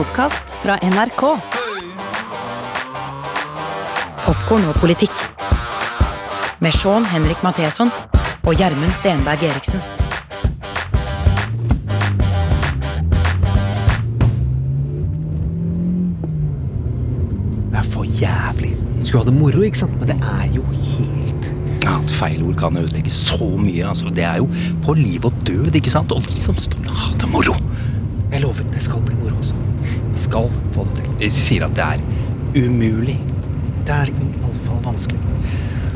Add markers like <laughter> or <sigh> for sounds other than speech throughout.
podkast fra NRK. Popkorn og politikk. Med Sean Henrik Matheson og Gjermund Stenberg Eriksen. Det er for jævlig. Skulle ha det moro, ikke sant? Men det er jo helt Ja, et feilord kan ødelegge så mye. altså. Det er jo på liv og død, ikke sant? Og vi som skal ha det moro. Jeg lover, det skal bli moro også. Skal få det til. De sier at det er umulig. Det er iallfall vanskelig.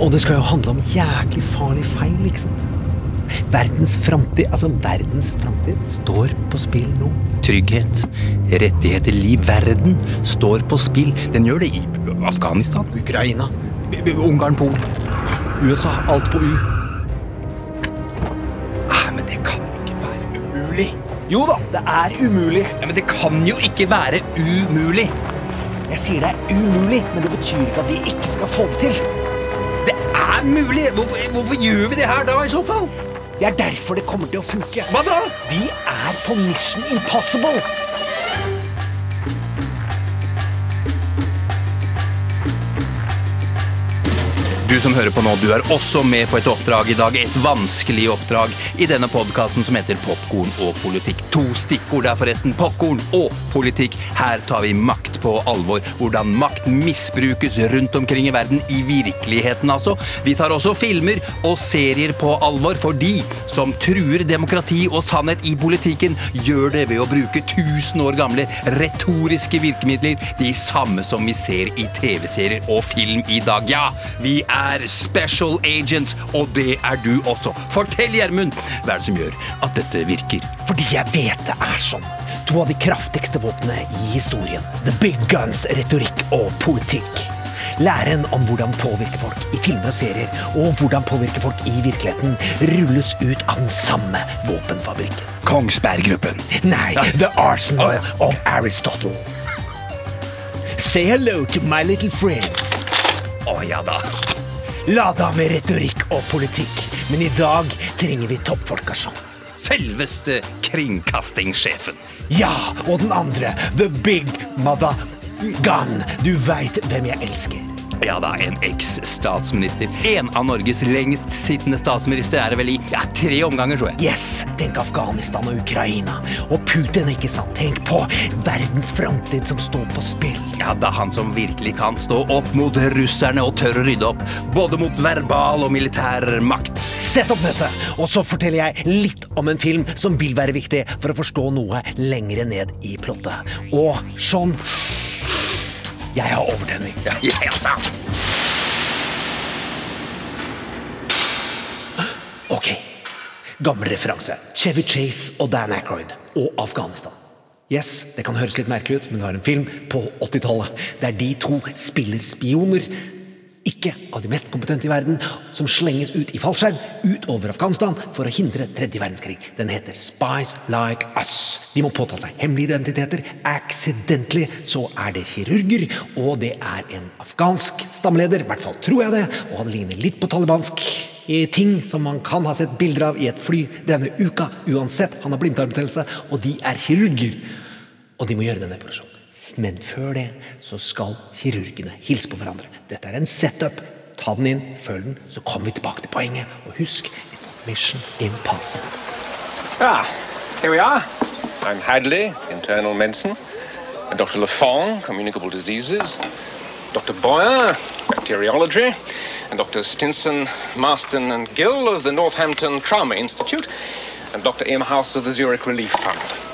Og det skal jo handle om jæklig farlig feil, ikke sant? Verdens framtid, altså verdens framtid, står på spill nå. Trygghet, rettigheter, liv, verden står på spill. Den gjør det i Afghanistan, Ukraina, Ungarn, Polen. USA, alt på U. Jo da, det er umulig. Ja, men det kan jo ikke være umulig. Jeg sier det er umulig, men det betyr ikke at vi ikke skal få det til. Det er mulig! Hvorfor, hvorfor gjør vi det her da, i så fall? Det er derfor det kommer til å funke. Hva da? Vi er på Mission Impossible. Du som hører på nå, du er også med på et oppdrag i dag. Et vanskelig oppdrag i denne podkasten som heter Popkorn og politikk. To stikkord er forresten popkorn og politikk. Her tar vi makt på alvor. Hvordan makt misbrukes rundt omkring i verden. I virkeligheten, altså. Vi tar også filmer og serier på alvor, for de som truer demokrati og sannhet i politikken, gjør det ved å bruke tusen år gamle retoriske virkemidler. De samme som vi ser i TV-serier og film i dag. Ja, vi er special agents, og det er du også. Fortell, Gjermund, hva er det som gjør at dette virker? Fordi jeg vet det er sånn. To av de kraftigste våpnene i historien. The big guns, retorikk og politikk. Læren om hvordan påvirke folk i filmer og serier, og hvordan påvirke folk i virkeligheten, rulles ut av den samme våpenfabrikken. Kongsberg-gruppen. Nei, The Arsenal of Aristotle. Say hello to my little friends. Å ja da. Lada med retorikk og politikk. Men i dag trenger vi toppfolka sånn. Selveste kringkastingssjefen. Ja, og den andre, the big mother gun. Du veit hvem jeg elsker. Ja da, en eks-statsminister. En av Norges lengst sittende statsminister er det vel i ja, tre omganger, tror jeg. Yes, tenk Afghanistan og Ukraina. Og Putin, ikke sant? Tenk på verdens framtid som står på spill. Ja, da han som virkelig kan stå opp mot russerne og tør å rydde opp. Både mot verbal og militær makt. Sett opp møtet, og så forteller jeg litt om en film som vil være viktig for å forstå noe lengre ned i plottet. Og Sean, jeg har overtenning. Ja, jeg altså. Ok, gammel referanse. Chevy Chase og Dan Aykroyd og Afghanistan. Yes, det kan høres litt merkelig ut, men det var en film på 80-tallet der de to spiller spioner. Ikke av de mest kompetente i verden, som slenges ut i fallskjerm utover Afghanistan for å hindre tredje verdenskrig. Den heter Spies Like Us. De må påta seg hemmelige identiteter. Accidentally så er det kirurger, og det er en afghansk stamleder, I hvert fall tror jeg det, og han ligner litt på talibansk i ting som man kan ha sett bilder av i et fly denne uka. Uansett, han har blindtarmbetennelse, og de er kirurger. Og de må gjøre denne operasjonen. Men før det så skal kirurgene hilse på hverandre. Dette er en setup. Ta den inn, følg den, så kommer vi tilbake til poenget. Og husk, it's mission impossible. Ah, here we are. I'm Hadley, internal medicine. Dr. Lafong, communicable diseases. Dr. Boyer, bacteriology. And Dr. Stinson, Marston, and Gill of the Northampton Trauma Institute. And Dr. Imhouse of the Zurich Relief Fund.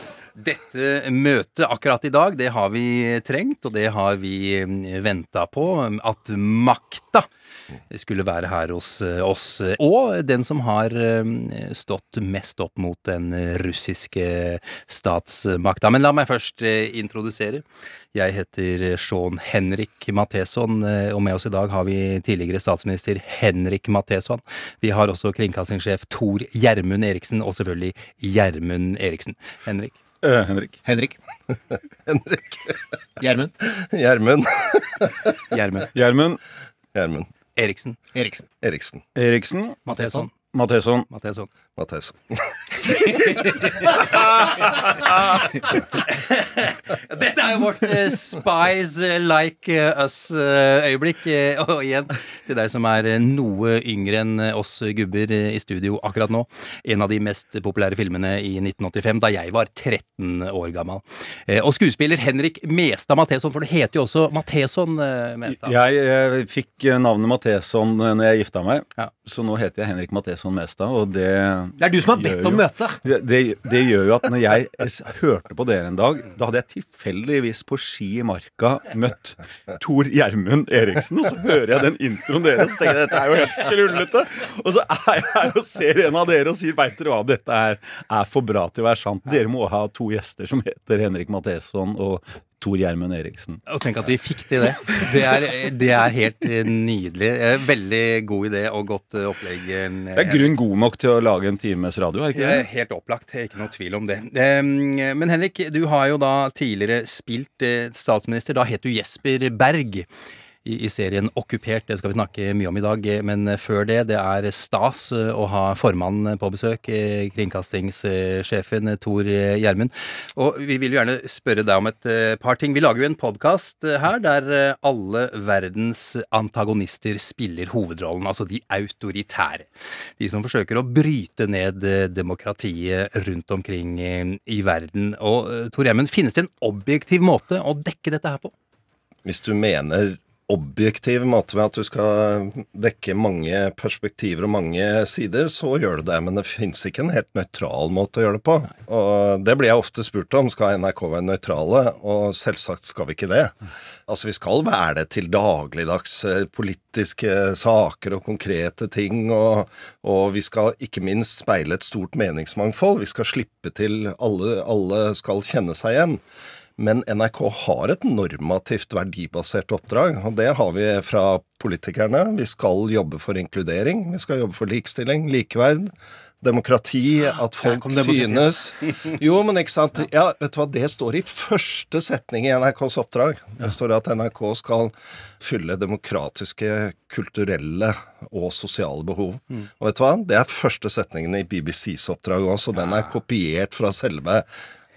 Dette møtet akkurat i dag, det har vi trengt, og det har vi venta på. At makta skulle være her hos eh, oss. Og den som har eh, stått mest opp mot den russiske statsmakta. Men la meg først eh, introdusere. Jeg heter Sean Henrik Matheson, og med oss i dag har vi tidligere statsminister Henrik Matheson. Vi har også kringkastingssjef Tor Gjermund Eriksen, og selvfølgelig Gjermund Eriksen. Henrik? Uh, Henrik. Henrik. <laughs> Henrik. Gjermund. Gjermund. Gjermund. Gjermund. Gjermund. Eriksen. Eriksen. Eriksen. Eriksen. Matheson. Matheson. Matheson. Matheson. <laughs> Dette er jo vårt eh, Spies like eh, us-øyeblikk. Eh, og igjen, til deg som er eh, noe yngre enn eh, oss gubber eh, i studio akkurat nå. En av de mest populære filmene i 1985, da jeg var 13 år gammel. Eh, og skuespiller Henrik Mestad Matheson, for det heter jo også Matheson eh, Mestad. Jeg jeg fikk eh, navnet Matheson eh, når jeg gifta meg, Ja. så nå heter jeg Henrik Matheson Mestad, og det Det er du som har bedt om møte. Det, det, gjør jo at når jeg hørte på dere en dag, da hadde jeg tilfeldigvis på ski i marka møtt Tor Gjermund Eriksen, og så hører jeg den introen deres, så tenker dette er jo helt skrullete. Og så er jeg her og ser en av dere og sier veit dere hva, dette er, er for bra til å være sant. Dere må ha to gjester som heter Henrik Matheson og Tor Gjermund Eriksen. Og tenk at vi fikk til det. Det er, det er helt eh, nydelig. Eh, Veldig god idé og godt eh, opplegg. Det er grunn god nok til å lage en times radio, er ikke er det? helt opplagt, ikke noe tvil om det. Men Henrik, du har jo da tidligere spilt statsminister. Da het du Jesper Berg. I, I serien Okkupert, det skal vi snakke mye om i dag. eh, Men før det, det er stas eh, å ha formannen på besøk. eh, Kringkastingssjefen eh, Tor eh, Gjermund. Og vi vil jo gjerne spørre deg om et eh, par ting. Vi lager jo en podkast her der eh, alle verdens antagonister spiller hovedrollen. Altså de autoritære. De som forsøker å bryte ned eh, demokratiet rundt omkring eh, i verden. Og eh, Tor Gjermund, finnes det en objektiv måte å dekke dette her på? Hvis du mener objektiv måte med at du skal dekke mange perspektiver og mange sider, så gjør du det. Men det fins ikke en helt nøytral måte å gjøre det på. Og det blir jeg ofte spurt om. Skal NRK være nøytrale? Og selvsagt skal vi ikke det. Altså, vi skal være det til dagligdags eh, politiske saker og konkrete ting. Og, og vi skal ikke minst speile et stort meningsmangfold. Vi skal slippe til alle, alle skal kjenne seg igjen. Men NRK har et normativt verdibasert oppdrag, og det har vi fra politikerne. Vi skal jobbe for inkludering, vi skal jobbe for likestilling, likeverd, demokrati, at folk synes <laughs> Jo, men ikke sant. Ja, vet du hva, det står i første setning i NRKs oppdrag. Det står at NRK skal fylle demokratiske, kulturelle og sosiale behov. Og vet du hva, det er første setningen i BBCs oppdrag òg, så den er kopiert fra selve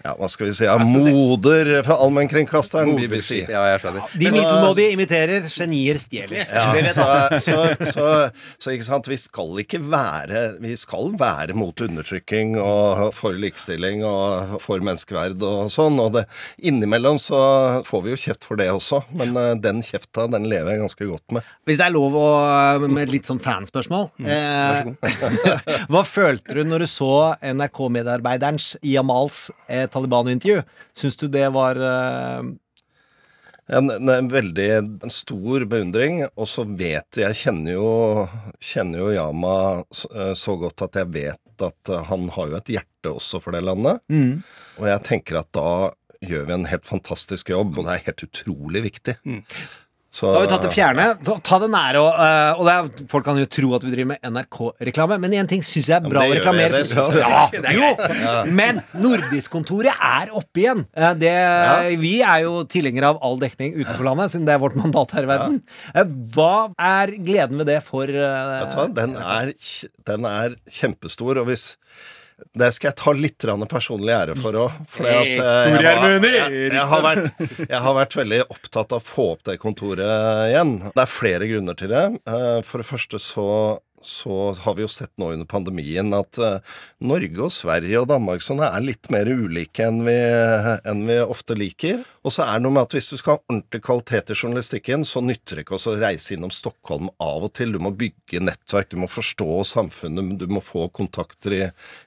ja, hva skal vi si, ja, moder for allmennkringkasteren, BBC. Ja, jeg skjønner. De middelmådige imiterer, genier stjeler. Ja, så, så, så, så ikke sant, vi skal ikke være Vi skal være mot undertrykking og for likestilling og for menneskeverd og sånn. Og det, innimellom så får vi jo kjeft for det også, men eh, den kjefta, den lever jeg ganske godt med. Hvis det er lov å, med et litt sånn fanspørsmål eh, <laughs> Hva følte du når du så NRK-medarbeiderens Jamals eh, Taliban-intervju? Syns du det var eh, En, en veldig en stor beundring, og så vet jeg kjenner jo, kjenner jo Yama så, eh, så godt at jeg vet at han har jo et hjerte også for det landet. Og jeg tenker at da gjør vi en helt fantastisk jobb, og det er helt utrolig viktig. Så, Da har vi tatt det fjerne. Ta, det nære. Og, eh, og det er, folk kan jo tro at vi driver med NRK-reklame, men én ting syns jeg er bra ja, å reklamere for. Ja, <laughs> jo, men Nordisk-kontoret er oppe igjen. Eh, Det, Vi er jo tilhengere av all dekning utenfor landet, siden det er vårt mandat her i verden. Eh, Hva er gleden med det for uh, Vet du hva, den er, den er kjempestor, og hvis det skal jeg ta litt personlig ære for òg. Jeg, har- jeg, jeg, jeg har vært veldig opptatt av å få opp det kontoret igjen. Det er flere grunner til det. Eh, For det første så så har vi jo sett nå under pandemien at eh, Norge og Sverige og Danmark sånn er litt mer ulike enn vi, enn vi ofte liker. Og så er det noe med at hvis du skal ha ordentlig kvalitet i journalistikken, så nytter det ikke å reise innom Stockholm av og til. Du må bygge nettverk, du må forstå samfunnet, du må få kontakter i,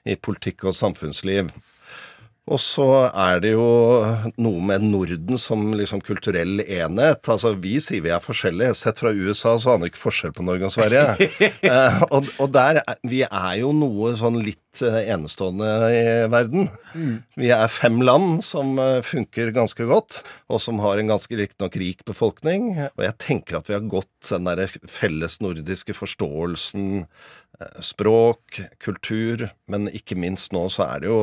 i politikk og samfunnsliv. Og så er det jo noe med Norden som liksom kulturell enhet. Altså, Vi sier vi er forskjellige. Sett fra USA så aner vi ikke forskjell på Norge og Sverige. <laughs> eh, og, og der er- Vi er jo noe sånn litt eh, enestående i verden. Vi er fem land som eh, funker ganske godt, og som har en ganske riktignok rik befolkning. Og jeg tenker at vi har gått den der felles nordiske forståelsen språk, kultur, men ikke minst nå så er det jo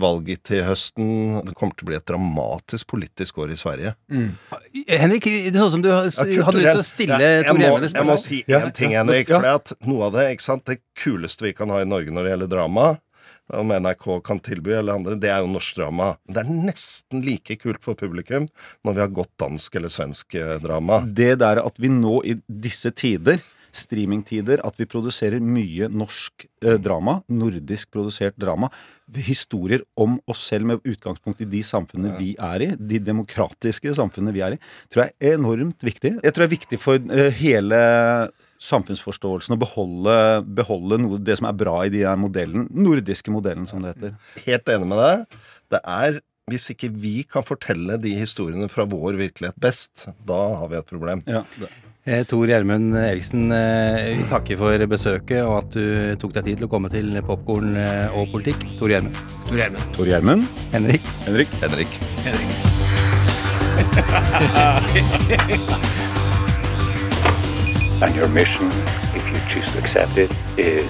valget til høsten. Det kommer til å bli et dramatisk politisk år i Sverige. Henrik, det er sånn som du har- Ja, hadde lyst til å stille Ja, jeg, Tor må, Gjermund et jeg må spørsmål. si Ja, en ting, Henrik. ja. For at noe av det, ikke sant, det kuleste vi kan ha i Norge når det gjelder drama, om NRK kan tilby eller andre, det er jo norsk drama. Det er nesten like kult for publikum når vi har godt dansk eller svensk eh, drama. Det der at vi nå i disse tider streamingtider, at vi produserer mye norsk eh, drama, nordisk produsert drama, historier om oss selv med utgangspunkt i de samfunnene vi er i, de demokratiske samfunnene vi er i, tror jeg er enormt viktig. Jeg tror det er viktig for eh, hele samfunnsforståelsen å beholde, beholde noe, det som er bra i de modellen, nordiske modellen, som det heter. Helt enig med deg. Det er hvis ikke vi kan fortelle de historiene fra vår virkelighet best, da har vi et problem. Ja, det. Eh, Tor Gjermund Eriksen, eh, vi takker for besøket og at du tok deg tid til å komme til Popkorn eh, og politikk. Tor Gjermund. Tor Gjermund. Tor Gjermund, Henrik. Henrik. Henrik. <laughs> And your mission, if you choose to accept it, is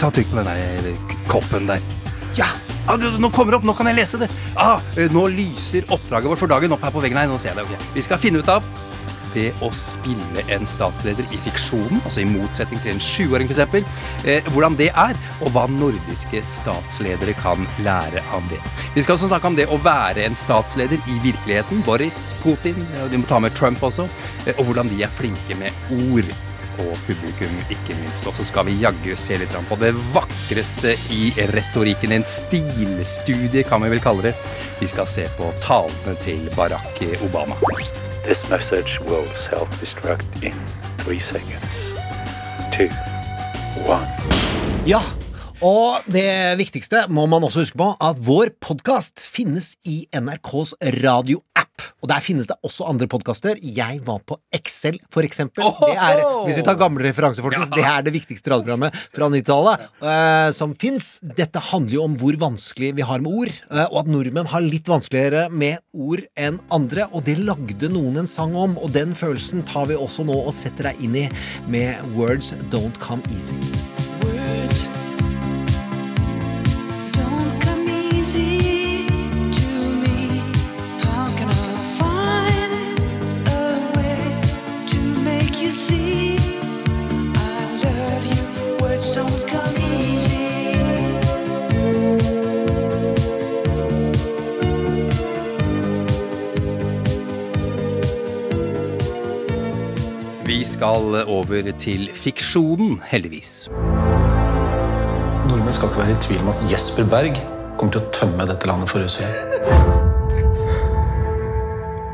Ta trykk på den der koppen der. Ja! Ah, det- nå kommer det opp, nå kan jeg lese det! Ah, nå lyser oppdraget vårt for dagen opp her på veggen her. Nå ser jeg det. ok. Vi skal finne ut av det å spille en statsleder i fiksjonen, altså i motsetning til en sjuåring f.eks., eh, hvordan det er, og hva nordiske statsledere kan lære av det. Vi skal også snakke om det å være en statsleder i virkeligheten. Boris, Putin, og de må ta med Trump også, eh, og hvordan de er flinke med ord og publikum, ikke minst. Og så skal vi jaggu se litt på det vakreste i retorikken. En stilstudie, kan vi vel kalle det. Vi skal se på talene til Barack Obama. this message will self-destruct in three seconds. Two, one. Ja, og det viktigste må man også huske på, at vår podkast finnes i NRKs radioapp. Og der finnes det også andre podkaster. Jeg var på Excel, for eksempel. Det er, hvis vi tar gamle referanser, folkens, det er det viktigste radioprogrammet fra 90-tallet uh, som fins. Dette handler jo om hvor vanskelig vi har med ord, uh, og at nordmenn har litt vanskeligere med ord enn andre. Og det lagde noen en sang om, og den følelsen tar vi også nå og setter deg inn i med Words Don't Come Easy. Words skal over til fiksjonen, heldigvis. Nordmenn skal ikke være i tvil om at Jesper Berg kommer til å tømme dette landet for russere.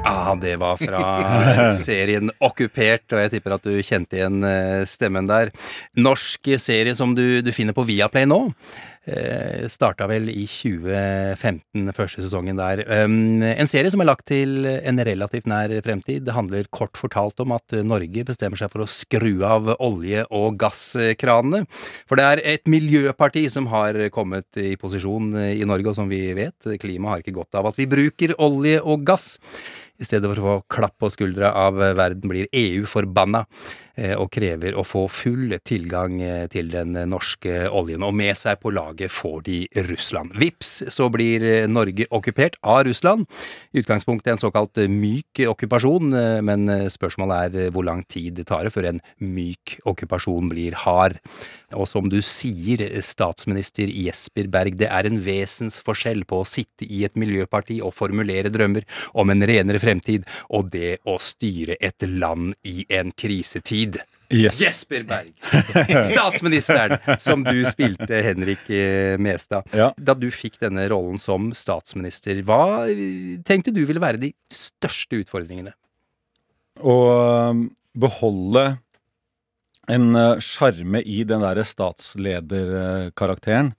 Ja, det var fra <laughs> serien Okkupert, og jeg tipper at du kjente igjen eh, stemmen der. Norsk serie som du, du finner på Viaplay nå. Eh, starta vel i 2015, første sesongen der. Um, en serie som er lagt til en relativt nær fremtid. Det handler kort fortalt om at Norge bestemmer seg for å skru av olje- og gasskranene. For det er et miljøparti som har kommet i posisjon i Norge, og som vi vet, klimaet har ikke godt av at vi bruker olje og gass. I stedet for å få klapp på skuldra av verden blir EU forbanna eh, og krever å få full tilgang eh, til den norske oljen. Og med seg på laget får de Russland. Vips, så blir eh, Norge okkupert av Russland. I utgangspunktet en såkalt myk okkupasjon, eh, men spørsmålet er hvor lang tid det tar før en myk okkupasjon blir hard. Og som du sier, statsminister Jesper Berg, det er en vesensforskjell på å sitte i et miljøparti og formulere drømmer om en renere fremtid, og det å styre et land i en krisetid. Yes. Jesper Berg, <laughs> statsministeren, som du spilte, Henrik eh, Mestad. Ja. Da du fikk denne rollen som statsminister, hva tenkte du ville være de største utfordringene? Å um, beholde en eh, sjarme i den derre statslederkarakteren.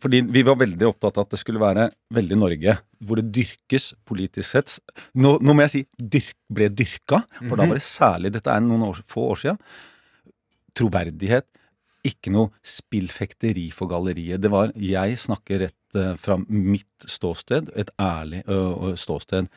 Fordi vi var veldig opptatt av at det skulle være veldig Norge, hvor det dyrkes politisk sett. Nå, nå må jeg si dyrk, ble dyrka, for da var det særlig Dette er noen år, få år sia. Troverdighet. Ikke noe spillfekteri for galleriet. Det var jeg snakker rett eh, fra mitt ståsted, et ærlig ståsted.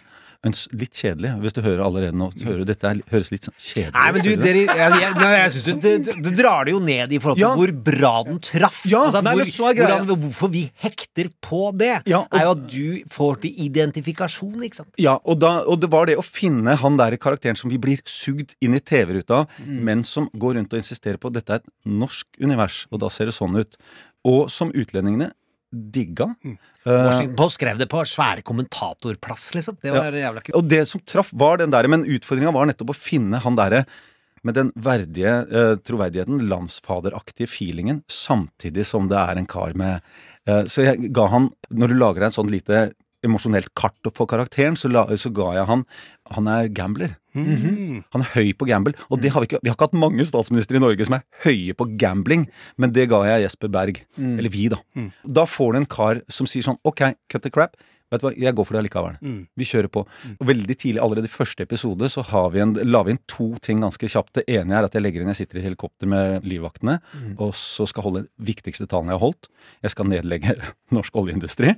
Litt kjedelig. Hvis du hører allerede nå, hører dette er, høres litt sånn kjedelig Nei, men du, dere, jeg, jeg, jeg synes du, du, du drar det jo ned i forhold til Ja. hvor bra den traff. Ja, altså, nei, hvor, hvordan, hvorfor vi hekter på det, Ja, og- er jo at du får til identifikasjon, ikke sant? Ja, og, da, og det var det å finne han der karakteren som vi blir sugd inn i TV-ruta av, men som går rundt og insisterer på at dette er et norsk univers, og da ser det sånn ut. Og som utlendingene digga. Mm. Washington Post skrev det på svære kommentatorplass, liksom. Det var jævla kult. og det som traff, var den derre Men utfordringa var nettopp å finne han derre med den verdige eh, troverdigheten, landsfaderaktige feelingen, samtidig som det er en kar med eh, Så jeg ga han Når du lager deg en sånn lite emosjonelt kart for karakteren, så, la, så ga jeg han Han er gambler. Han er høy på gamble. Og det har vi ikke Vi har ikke hatt mange statsministre i Norge som er høye på gambling, men det ga jeg Jesper Berg. Eller vi, da. Da får du en kar som sier sånn OK, cut the crap. Vet du hva, jeg går for det allikevel. Vi kjører på. Og veldig tidlig, allerede i første episode, så har vi en, la vi inn to ting ganske kjapt. Det ene er at jeg legger inn Jeg sitter i helikopter med livvaktene, og så skal holde den viktigste talen jeg har holdt. Jeg skal nedlegge <laughs> norsk oljeindustri.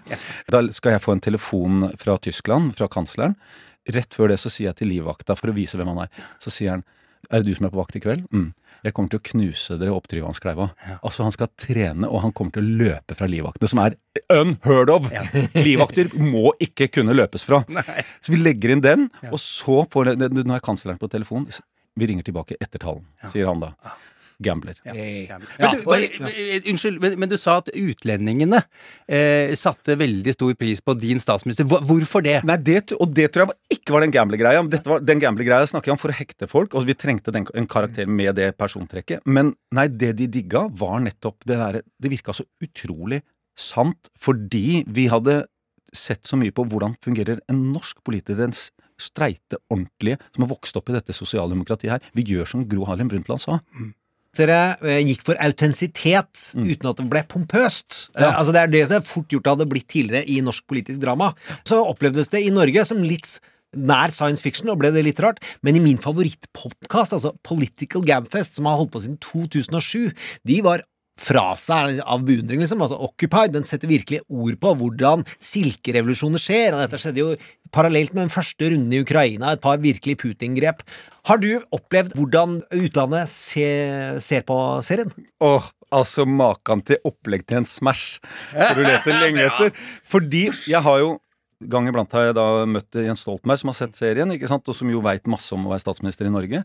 Da skal jeg få en telefon fra Tyskland, fra kansleren. Rett før det så sier jeg til livvakta, for å vise hvem han er, så sier han Er det du som er på vakt i kveld? Mm. Jeg kommer til å knuse dere opp Tryvannskleiva. Altså, han skal trene, og han kommer til å løpe fra livvaktene, som er unheard of! <laughs> Livvakter må ikke kunne løpes fra. Så vi legger inn den, og så får Nå er kansleren på telefon. Vi ringer tilbake etter talen, sier han da. Gambler. Men du, bare, unnskyld, men, men du sa at utlendingene eh, satte veldig stor pris på din statsminister. Hva- Hvorfor det? Nei, det, og det tror jeg var- ikke var den gamblergreia. Dette var- Den gamblergreia snakker jeg om for å hekte folk, og vi trengte den, en karakter med det persontrekket. Men nei, det de digga, var nettopp det derre Det virka så utrolig sant, fordi vi hadde sett så mye på hvordan fungerer en norsk politiker, den streite, ordentlige, som har vokst opp i dette sosialdemokratiet her. Vi gjør som Gro Harlem Brundtland sa. Dere eh, gikk for autentisitet uten at det ble pompøst. Eh, Ja. altså Det er det som fort gjort hadde blitt tidligere i norsk politisk drama. Så opplevdes det i Norge som litt nær science fiction, og ble det litt rart. Men i min favorittpodkast, altså Political Gabfest, som har holdt på siden 2007, de var fra seg av beundring, liksom. Altså Occupy den setter virkelig ord på hvordan silkerevolusjoner skjer, og dette skjedde jo parallelt med den første runden i Ukraina, et par virkelig Putin-grep. Har du opplevd hvordan utlandet se, ser på serien? Åh, altså maken til opplegg til en Smash. Skal du lete <laughs> lenge etter. Fordi jeg har jo Gang iblant har jeg da møtt Jens Stoltenberg, som har sett serien, ikke sant? og som jo veit masse om å være statsminister i Norge.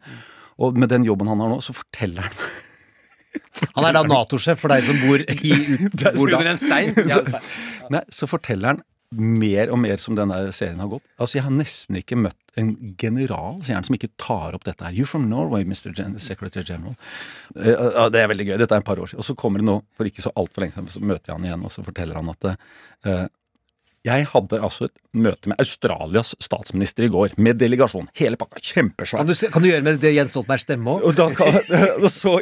Og med den jobben han har nå, så forteller han Han er da Nato-sjef for deg som bor i <laughs> ut, Der hvor da? Under en stein? <laughs> Ja, Nei, så forteller han mer og mer som denne serien har gått. Altså, Jeg har nesten ikke møtt en general sier han, som ikke tar opp dette her. You're from Norway, Mr. Gen Secretary General. Uh, uh, det er veldig gøy. Dette er et par år siden. Og så kommer det nå, for ikke så altfor lenge siden, så møter jeg han igjen, og så forteller han at eh, jeg hadde altså et møte med Australias statsminister i går, med delegasjon. Hele pakka. Kjempesvær. Kan du, kan du gjøre med det Jens Stoltenbergs stemme òg?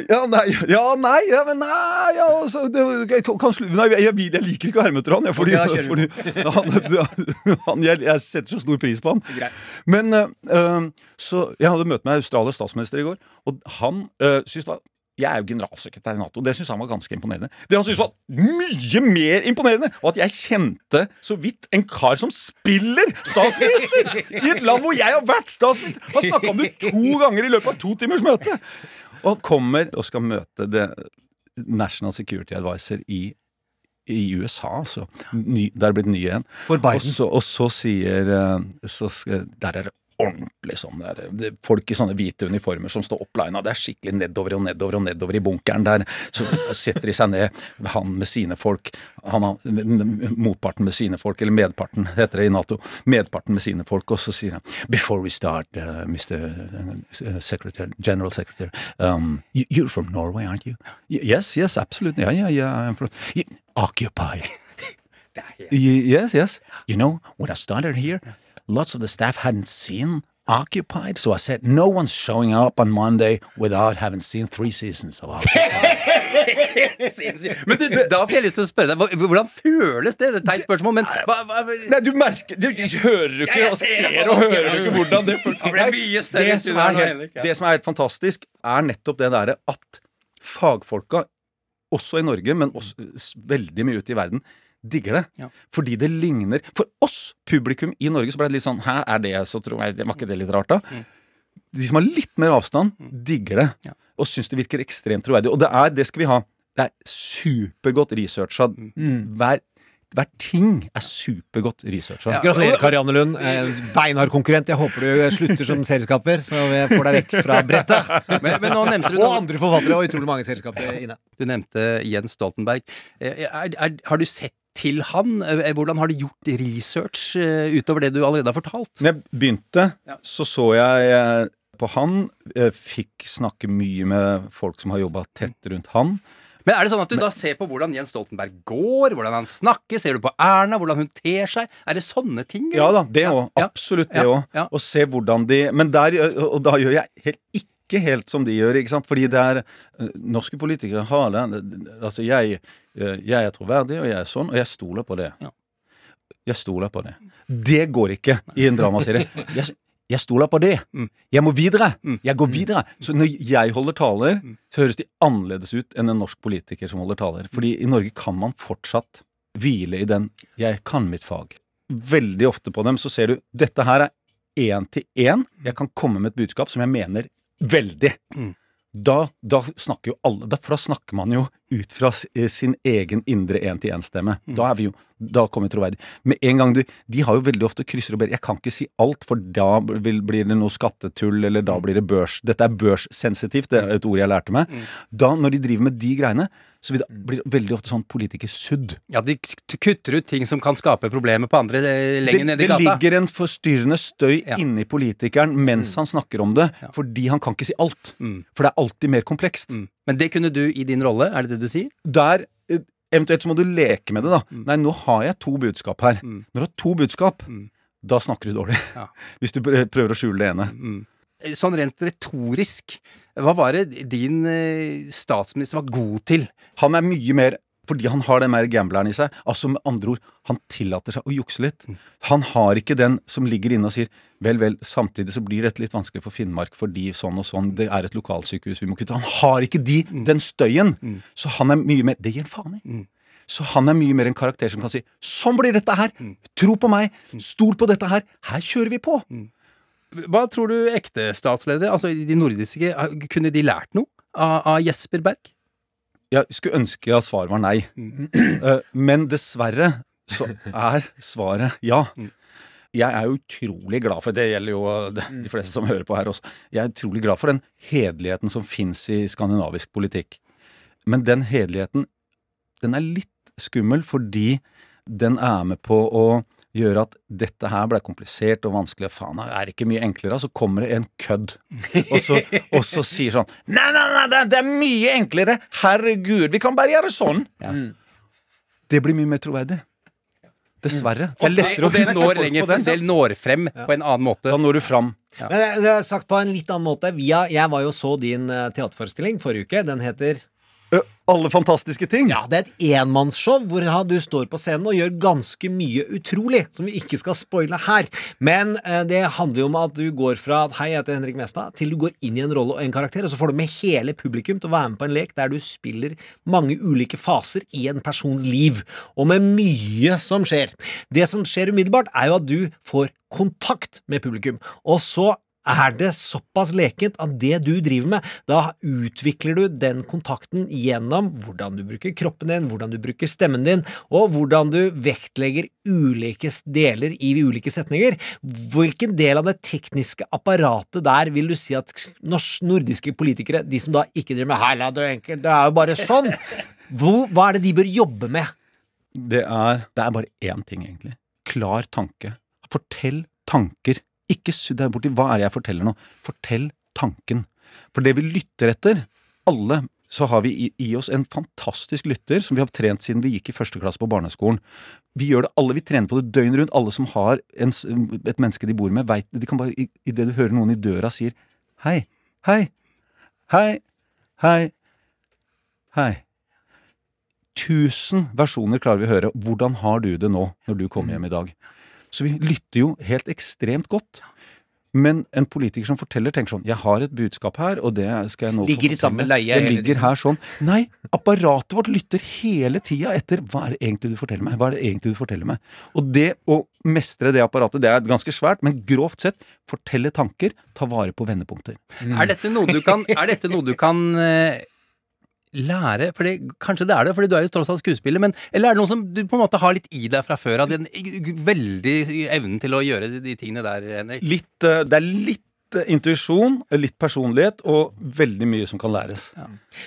<laughs> Ja, nei, ja, nei, ja, men nei ja, så, det, jeg, kan, slu- nei jeg, jeg, jeg liker ikke å herme etter han, jeg, fordi, okay, fordi han, <laughs> han, jeg, jeg setter så stor pris på han. Men eh, eh, så Jeg hadde møte med Australias statsminister i går, og han uh, syntes det var jeg er jo generalsekretær i Nato, det syntes han var ganske imponerende. Det han syntes var mye mer imponerende, var at jeg kjente så vidt en kar som spiller statsminister i et land hvor jeg har vært statsminister! Han snakka om det to ganger i løpet av to timers møte! Og kommer og skal møte det National Security Advisor i i USA, altså. Ny, der er det blitt ny igjen. For Biden. Og så, og så sier eh, så skal, Der er det ordentlig sånn der, Folk i sånne hvite uniformer som står opplina. Det er skikkelig nedover og nedover og nedover i bunkeren der. Så setter de seg ned, han med sine folk, han motparten med sine folk, eller medparten, heter det i Nato. Medparten med sine folk, og så sier han Before we start, uh, Mr. Secretary, General Secretary, um, you're from Norway, aren't you? Yes, yes, absolutely. Yeah, yeah, yeah. I'm from, Occupy. <laughs> Yes, yes. You know, when I started here, lots of the staff hadn't seen occupied, so I said no one's showing up on Monday without having seen three seasons of Occupied. <laughs> Men du, da får jeg lyst til å spørre deg, hvordan føles det? Det er et teit spørsmål, men hva, hva, Nei, du merker Du hører jo ikke Jeg og ser ser og hører jo ikke hvordan det føles. Det mye større Det som er helt- ja. Det som er helt fantastisk, er nettopp det derre at fagfolka, også i Norge, men også veldig mye ute i verden, digger det. Ja. Fordi det ligner For oss, publikum i Norge, så ble det litt sånn Hæ, er det så troverdig? Var ikke det litt rart, da? De som har litt mer avstand, digger det. Ja. Og syns det virker ekstremt troverdig. Og det er, det skal vi ha. Det er supergodt researcha. Hver, hver ting er supergodt researcha. Gratulerer, Karianne Lund. Eh, Beinhard konkurrent. Jeg håper du slutter som serieskaper, så vi får deg vekk fra brettet. Men, men nå nevnte du Og noe- andre forfattere og utrolig mange selskaper inne. Du nevnte Jens Stoltenberg. Eh, Er, er, har du sett til han? Eh, Hvordan har du gjort research eh, utover det du allerede har fortalt? Når jeg begynte, Ja. så så jeg eh, på han. Jeg Fikk snakke mye med folk som har jobba tett rundt han. Men er det sånn at du da ser på hvordan Jens Stoltenberg går, hvordan han snakker, ser du på Erna, hvordan hun ter seg? Er det sånne ting? Ja da, det òg. Ja. Absolutt Ja, det òg. ja. Og se hvordan de Men der, og da gjør jeg helt ikke helt som de gjør, ikke sant. Fordi det er eh, Norske politikere har det Altså, jeg, eh, jeg er troverdig, og jeg er sånn, og jeg stoler på det. Ja. Jeg stoler på det. Det går ikke i en dramaserie. <laughs> Jeg, jeg stoler på det. Mm. Jeg må videre. Jeg går videre. Så når jeg holder taler, Mm. så høres de annerledes ut enn en norsk politiker som holder taler. Fordi i Norge kan man fortsatt hvile i den 'jeg kan mitt fag'. Veldig ofte på dem så ser du dette her er én til én. Jeg kan komme med et budskap som jeg mener veldig. Mm. Da, da snakker jo alle da, For da snakker man jo ut fra eh, sin egen indre én-til-én-stemme. Mm. Da er vi jo Da kommer vi troverdig. Med en gang du De har jo veldig ofte krysser og ber. Jeg kan ikke si alt, for da vil, blir det noe skattetull, eller Mm. da blir det børs. Dette er børssensitivt, det er et ord jeg lærte meg. Da, når de driver med de greiene, så det, blir det veldig ofte sånn politikersudd. Ja, de kutter ut ting som kan skape problemer på andre eh, lenger Det, nede i gata. ligger en forstyrrende støy Ja. inni politikeren mens han snakker om det, Ja. fordi han kan ikke si alt. Mm. For det er alltid mer komplekst. Mm. Men det kunne du i din rolle, er det det du sier? Der eh, Eventuelt så må du leke med det, da. Nei, nå har jeg to budskap her. Mm. Når du har to budskap, Mm. da snakker du dårlig. Ja. <laughs> Hvis du prøver å skjule det ene. Mm. Sånn rent retorisk, hva var det din eh, statsminister var god til? Han er mye mer fordi han har den mer gambleren i seg. Altså med andre ord, han tillater seg å jukse litt. Mm. Han har ikke den som ligger inne og sier vel, vel, samtidig så blir dette litt vanskelig for Finnmark fordi sånn og sånn, det er et lokalsykehus vi må kutte. Han har ikke de, den støyen. Så han er mye mer Det gir en faen i. Mm. Så han er mye mer en karakter som kan si sånn blir dette her. Tro på meg. Stol på dette her. Her kjører vi på. Hva tror du ekte statsledere, altså de nordiske, kunne de lært noe av, av Jesper Berg? Jeg skulle ønske at svaret var nei. <clears throat> Eh, Men dessverre så er svaret ja. Jeg er utrolig glad for Det gjelder jo eh, de de fleste som hører på her også. Jeg er utrolig glad for den hederligheten som fins i skandinavisk politikk. Men den hederligheten, den er litt skummel fordi den er med på å gjøre at dette her ble komplisert og vanskelig, og faen, er det ikke mye enklere? Så kommer det en kødd, og så, <laughs> og så sier sånn Nei, nei, nei, det, det er mye enklere! Herregud, vi kan bare gjøre sånn! Det blir mye mer troverdig. Dessverre. Det er lettere og det å huske når lenger, på den. del når frem på en annen måte. Da når du fram. Men det det er sagt på en litt annen måte. Via, jeg var jo så din eh, teaterforestilling forrige uke. Den heter Alle fantastiske ting. Ja, det er et enmannsshow hvor du står på scenen og gjør ganske mye utrolig, som vi ikke skal spoile her. Men eh, det handler jo om at du går fra 'hei, jeg heter Henrik Mestad', til du går inn i en rolle og en karakter, og så får du med hele publikum til å være med på en lek der du spiller mange ulike faser i en persons liv, og med mye som skjer. Det som skjer umiddelbart, er jo at du får kontakt med publikum, og så er det såpass lekent at det du driver med, da utvikler du den kontakten gjennom hvordan du bruker kroppen din, hvordan du bruker stemmen din, og hvordan du vektlegger ulike deler i ulike setninger. Hvilken del av det tekniske apparatet der vil du si at nordiske politikere, de som da ikke driver med 'Halla, du enkel', det er jo bare sånn', hva er det de bør jobbe med? Det er, det er bare én ting, egentlig. Klar tanke. Fortell tanker. Ikke sudd deg borti hva er det jeg forteller nå. Fortell tanken. For det vi lytter etter, alle så har vi i, i oss en fantastisk lytter som vi har trent siden vi gikk i første klasse på barneskolen. Vi gjør det alle, vi trener på det døgnet rundt. Alle som har en, et menneske de bor med, veit de kan bare, i, i det du hører noen i døra sier hei, hei, hei, hei, hei. Tusen versjoner klarer vi å høre. Hvordan har du det nå, når du kommer hjem i dag? Så vi lytter jo helt ekstremt godt. Men en politiker som forteller, tenker sånn Jeg har et budskap her, og det skal jeg nå Ligger i samme leie Det ligger her sånn. Nei, apparatet vårt lytter hele tida etter hva er det egentlig du forteller meg? Hva er det egentlig du forteller meg? Og det å mestre det apparatet, det er ganske svært, men grovt sett, fortelle tanker, ta vare på vendepunkter. Er dette noe du kan, er dette noe du kan eh, lære? For det, kanskje det er det, fordi du er jo tross alt skuespiller, men eller er det noe som du på en måte har litt i deg fra før av? Den veldig evnen til å gjøre de, de tingene der, Henrik? Litt, eh, det er litt eh, intuisjon, litt personlighet og veldig mye som kan læres.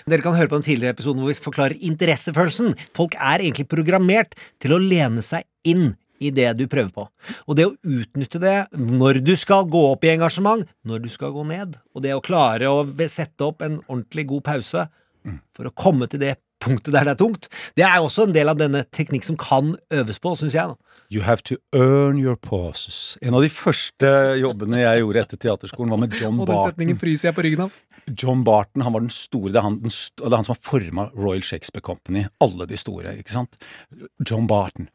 Dere kan høre på den tidligere episoden hvor vi forklarer interessefølelsen. Folk er egentlig programmert til å lene seg inn i det du prøver på. Og det å utnytte det når du skal gå opp i engasjement, når du skal gå ned, og det å klare å sette opp en ordentlig god pause for å komme til det punktet der det er tungt, det er også en del av denne teknikk som kan øves på, syns jeg. da. You have to earn your pauses. En av de første jobbene jeg gjorde etter teaterskolen, var med John Barton. Og den setningen fryser jeg på ryggen av. John Barton han var den store. Det er han, den, st- det er han som har forma Royal Shakespeare Company. Alle de store, ikke sant? John Barton.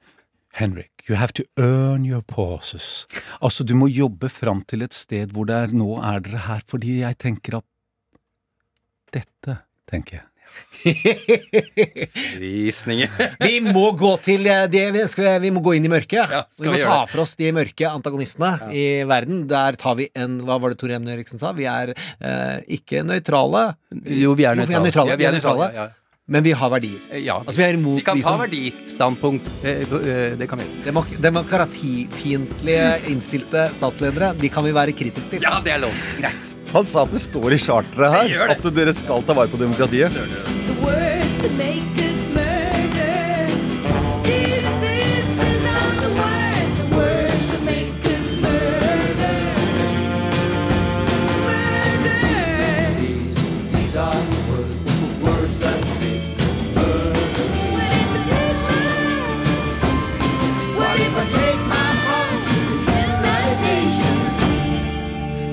Henrik, you have to earn your pauses. Altså, du må jobbe fram til et sted hvor det er Nå er dere her fordi jeg tenker at Dette, tenker jeg. Visninger. <laughs> Vi må gå til eh, det vi, skal, vi- vi må gå inn i mørket. skal vi må vi ta for oss de mørke antagonistene i verden. Der tar vi en Hva var det Tor Emne Eriksen sa? Vi er eh, ikke nøytrale. Jo, vi er nøytrale. nøytrale. Ja, vi er nøytrale, ja, ja. Men vi har verdier. Ja, Altså, vi er imot vi kan liksom, ta som- verdistandpunkt. Eh, eh, Det kan vi gjøre. Demok demokratifiendtlige innstilte statsledere, de kan vi være kritiske til. Ja, det er lov. Greit. Han sa at det står i charteret her at dere skal ta vare på demokratiet. The words that make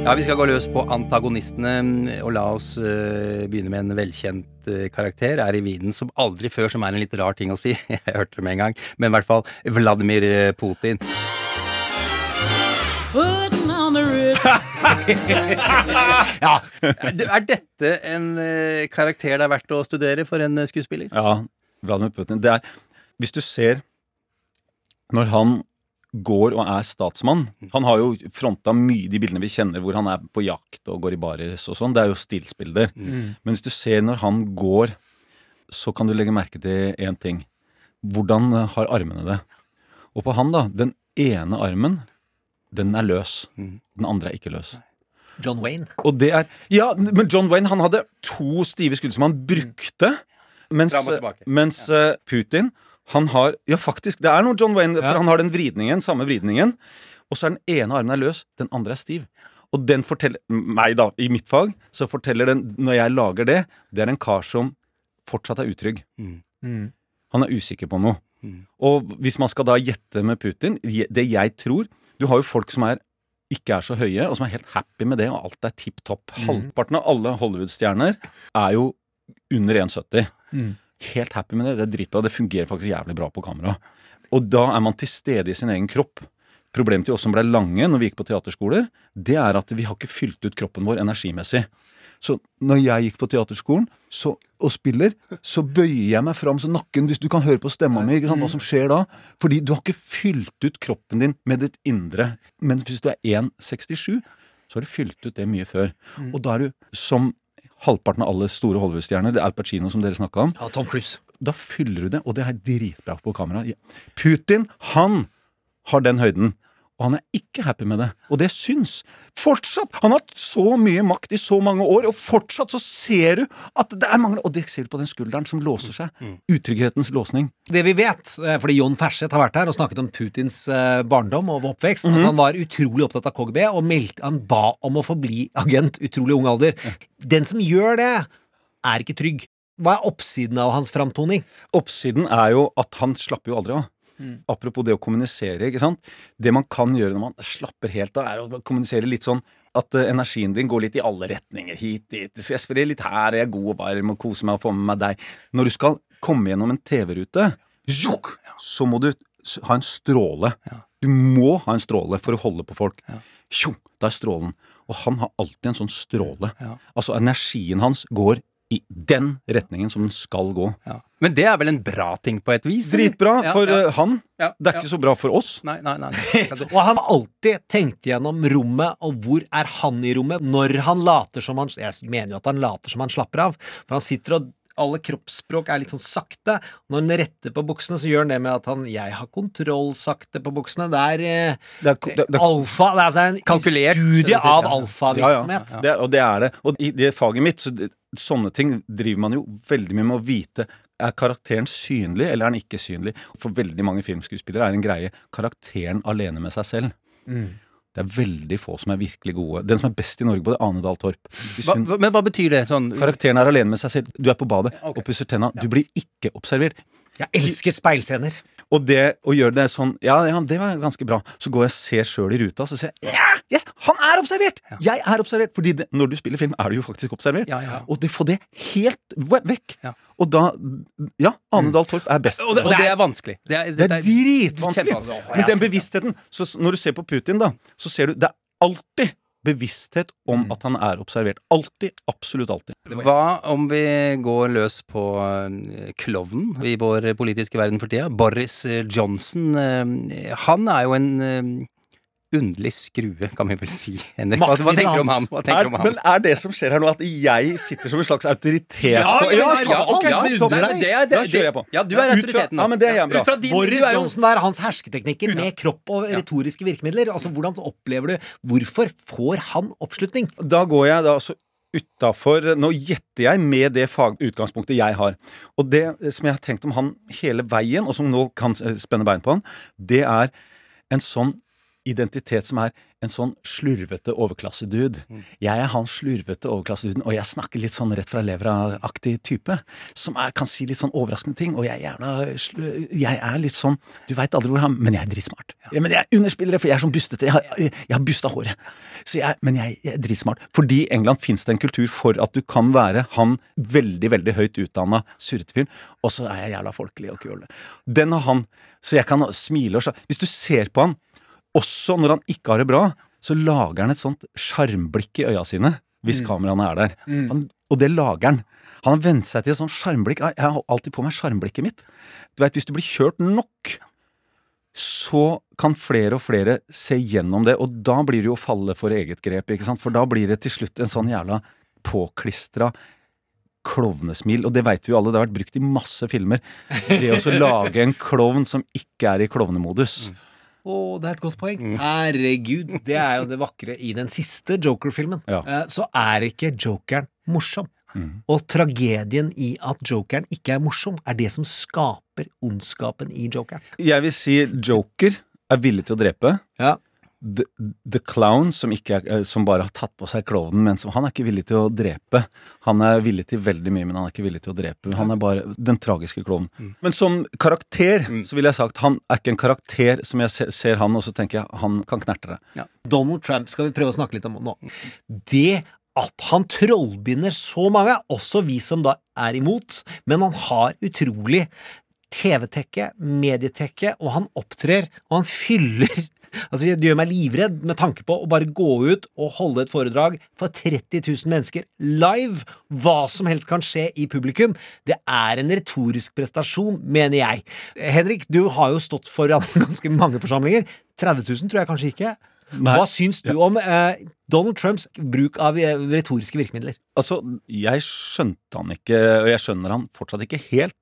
Ja, Vi skal gå løs på antagonistene, og la oss uh, begynne med en velkjent uh, karakter. Er i viden som aldri før, som er en litt rar ting å si. <laughs> Jeg hørte det med en gang. Men i hvert fall Vladimir eh, Putin. <laughs> Ja, Er dette en uh, karakter det er verdt å studere for en skuespiller? Ja, Vladimir Putin. Det er Hvis du ser Når han går og er statsmann Han har jo fronta mye de bildene vi kjenner hvor han er på jakt og går i baris og sånn. Det er jo stillsbilder. Men hvis du ser når han går, så kan du legge merke til én ting. Hvordan eh, har armene det? Og på han, da. Den ene armen, den er løs. Den andre er ikke løs. John Wayne. Og det er Ja, men John Wayne han hadde to stive skudd som han brukte. Mens, mens ja. Putin han har Ja, faktisk, det er noe John Wayne, for han har den vridningen, samme vridningen. Og så er den ene armen er løs, den andre er stiv. Og den forteller meg, da, i mitt fag, så forteller den, når jeg lager det, det er en kar som fortsatt er utrygg. Mm. Han er usikker på noe. Og hvis man skal da gjette med Putin, det jeg tror Du har jo folk som er ikke er så høye, og som er helt happy med det, og alt er tipp topp. Halvparten av alle Hollywood-stjerner er jo under 1,70. Mm. Helt happy med det. Det er dritbra. Det fungerer faktisk jævlig bra på kamera. Og da er man til stede i sin egen kropp. Problemet til oss som ble lange når vi gikk på teaterskoler, det er at vi har ikke fylt ut kroppen vår energimessig. Så når jeg gikk på teaterskolen så, og spiller, så bøyer jeg meg fram så nakken Hvis du kan høre på stemma mi, hva som skjer da. Fordi du har ikke fylt ut kroppen din med ditt indre. Men hvis du er 1,67, så har du fylt ut det mye før. Og da er du som halvparten av alle store Hollywood-stjerner, det er Al Pacino som dere snakka om. Ja, Tom Cruise. Da fyller du det, og det er dritbra på kamera. Putin, han har den høyden. Og han er ikke happy med det. Og det syns. Fortsatt! Han har hatt så mye makt i så mange år, og fortsatt så ser du at det er mangler Og det ser du på den skulderen som låser seg. Utrygghetens låsning. Det vi vet, eh, fordi Jon Ferseth har vært her og snakket om Putins eh, barndom og oppvekst, at han var utrolig opptatt av KGB og meldte, han ba om å få bli agent utrolig ung alder. Den som gjør det, er ikke trygg. hva er oppsiden av hans framtoning? Oppsiden er jo at han slapper jo aldri av. Mm. Apropos det å kommunisere, ikke sant. Det man kan gjøre når man slapper helt av, er å kommunisere litt sånn at eh, energien din går litt i alle retninger. Hit, dit. Så jeg sprer litt her, jeg er god og varm og koser meg og får med meg deg. Når du skal komme gjennom en TV-rute, så må du ha en stråle. Du må ha en stråle for å holde på folk. Tjo, da er strålen. Og han har alltid en sånn stråle. Altså energien hans går i den retningen som den skal gå. Men det er vel en bra ting på et vis? Dritbra Ja, for ja. eh, han. Ja, Det er ja. ikke så bra for oss. Nei, nei, nei. <laughs> og han har alltid tenkt gjennom rommet, og hvor er han i rommet når han later som han Jeg mener jo at han later som han slapper av, for han sitter og alle kroppsspråk er litt sånn sakte. Når han retter på buksene, så gjør han det med at han 'Jeg har kontroll sakte på buksene'. Det er, eh, Det er, det, det, alfa Det er altså en Kalkulert, studie av Ja. alfavirksomhet. Ja, ja. Det, og det er det. Og i det faget mitt, så det, sånne ting driver man jo veldig mye med å vite. Er karakteren synlig, eller er den ikke synlig? For veldig mange filmskuespillere er en greie karakteren alene med seg selv. Det er veldig få som er virkelig gode. Den som er best i Norge på det, er Ane Dahl Torp. Hva, hun- men hva betyr det? Sånn Karakteren er alene med seg selv. Du er på badet og pusser tenna. Du blir ikke observert. Jeg elsker speilscener. Og det å gjøre det sånn Ja, ja, det var ganske bra. Så går jeg og ser sjøl i ruta, så ser jeg ja, yes, han er observert! Jeg er observert! Fordi det, når du spiller film, er du jo faktisk observert. Ja, ja. Og det får det helt vekk. Ja. Og da Ja, Ane Dahl Torp er best. Og det, og det er vanskelig. Det er, Det er dritvanskelig. Men den bevisstheten så Når du ser på Putin, da, så ser du Det er alltid bevissthet om Mm. at han er observert. Alltid. Absolutt alltid. Hva om vi går løs på eh, klovnen i vår politiske verden for tida? Boris eh, Johnson. eh, Han er jo en underlig skrue, kan vi vel si. <laughs> Henrik, hva, hva tenker du om ham? Hva Er, om ham? men er det som skjer her nå, at jeg sitter som en slags autoritet? Ja, ja, ja, ta- ja, ja, det, det er- det Da kjører jeg på. Ja, du er Ut fra- autoriteten nå. Ja, men det er jeg bra. din- Boris du er jo- Johnson, er hans hersketeknikker med kropp og retoriske virkemidler? Altså, Hvordan opplever du Hvorfor får han oppslutning? Da går jeg da altså utafor Nå gjetter jeg med det fagutgangspunktet jeg har. Og det som jeg har tenkt om han hele veien, og som nå kan spenne bein på han, det er en sånn identitet som er en sånn slurvete overklassedude. Jeg er han slurvete overklasseduden, og jeg snakker litt sånn rett fra levra-aktig type. Som er, kan si litt sånn overraskende ting, og jeg er jævla Jeg er litt sånn Du veit aldri hvor han Men jeg er dritsmart. Ja, men jeg underspiller det, for jeg er sånn bustete. Jeg har, jeg, har busta håret. Så jeg, men jeg, jeg er dritsmart. Fordi i England fins det en kultur for at du kan være han veldig, veldig høyt utdanna surretefyren, og så er jeg jævla folkelig og kul. Den har han. Så jeg kan smile og sja- Hvis du ser på han, også når han ikke har det bra, så lager han et sånt sjarmblikk i øya sine. Hvis kameraene er der. Han, og det lager han. Han har vent seg til et sånt sjarmblikk. Jeg har alltid på meg sjarmblikket mitt. Du vet, Hvis du blir kjørt nok, så kan flere og flere se gjennom det, og da blir det jo å falle for eget grep. ikke sant? For da blir det til slutt en sånn jævla påklistra klovnesmil, og det veit vi jo alle, det har vært brukt i masse filmer. Det å lage en klovn som ikke er i klovnemodus. Å, det er et godt poeng. Herregud, det er jo det vakre i den siste Joker-filmen. Ja. Eh, Så er ikke jokeren morsom. Og tragedien i at jokeren ikke er morsom, er det som skaper ondskapen i jokeren. Jeg vil si Joker er villig til å drepe. Ja. The, the Clown, som, ikke eh, som bare har tatt på seg klovnen, men som, han er ikke villig til å drepe. Han er villig til veldig mye, men han er ikke villig til å drepe. Han er bare den tragiske klovnen. Men som karakter så ville jeg sagt han er ikke en karakter som jeg ser, ser han, og så tenker jeg han kan knerte det. Donald Trump skal vi prøve å snakke litt om nå. Det at han trollbinder så mange, også vi som da er imot, men han har utrolig TV-tekke, medietekke, og han opptrer, og han fyller Altså, Det gjør meg livredd med tanke på å bare gå ut og holde et foredrag for 30 000 mennesker live. Hva som helst kan skje i publikum. Det er en retorisk prestasjon, mener jeg. Henrik, du har jo stått foran <laughs> ganske mange forsamlinger. 30 000 tror jeg kanskje ikke. Nei. Hva syns du om eh, Donald Trumps bruk av eh, retoriske virkemidler? Altså, jeg skjønte han ikke, og jeg skjønner han fortsatt ikke helt.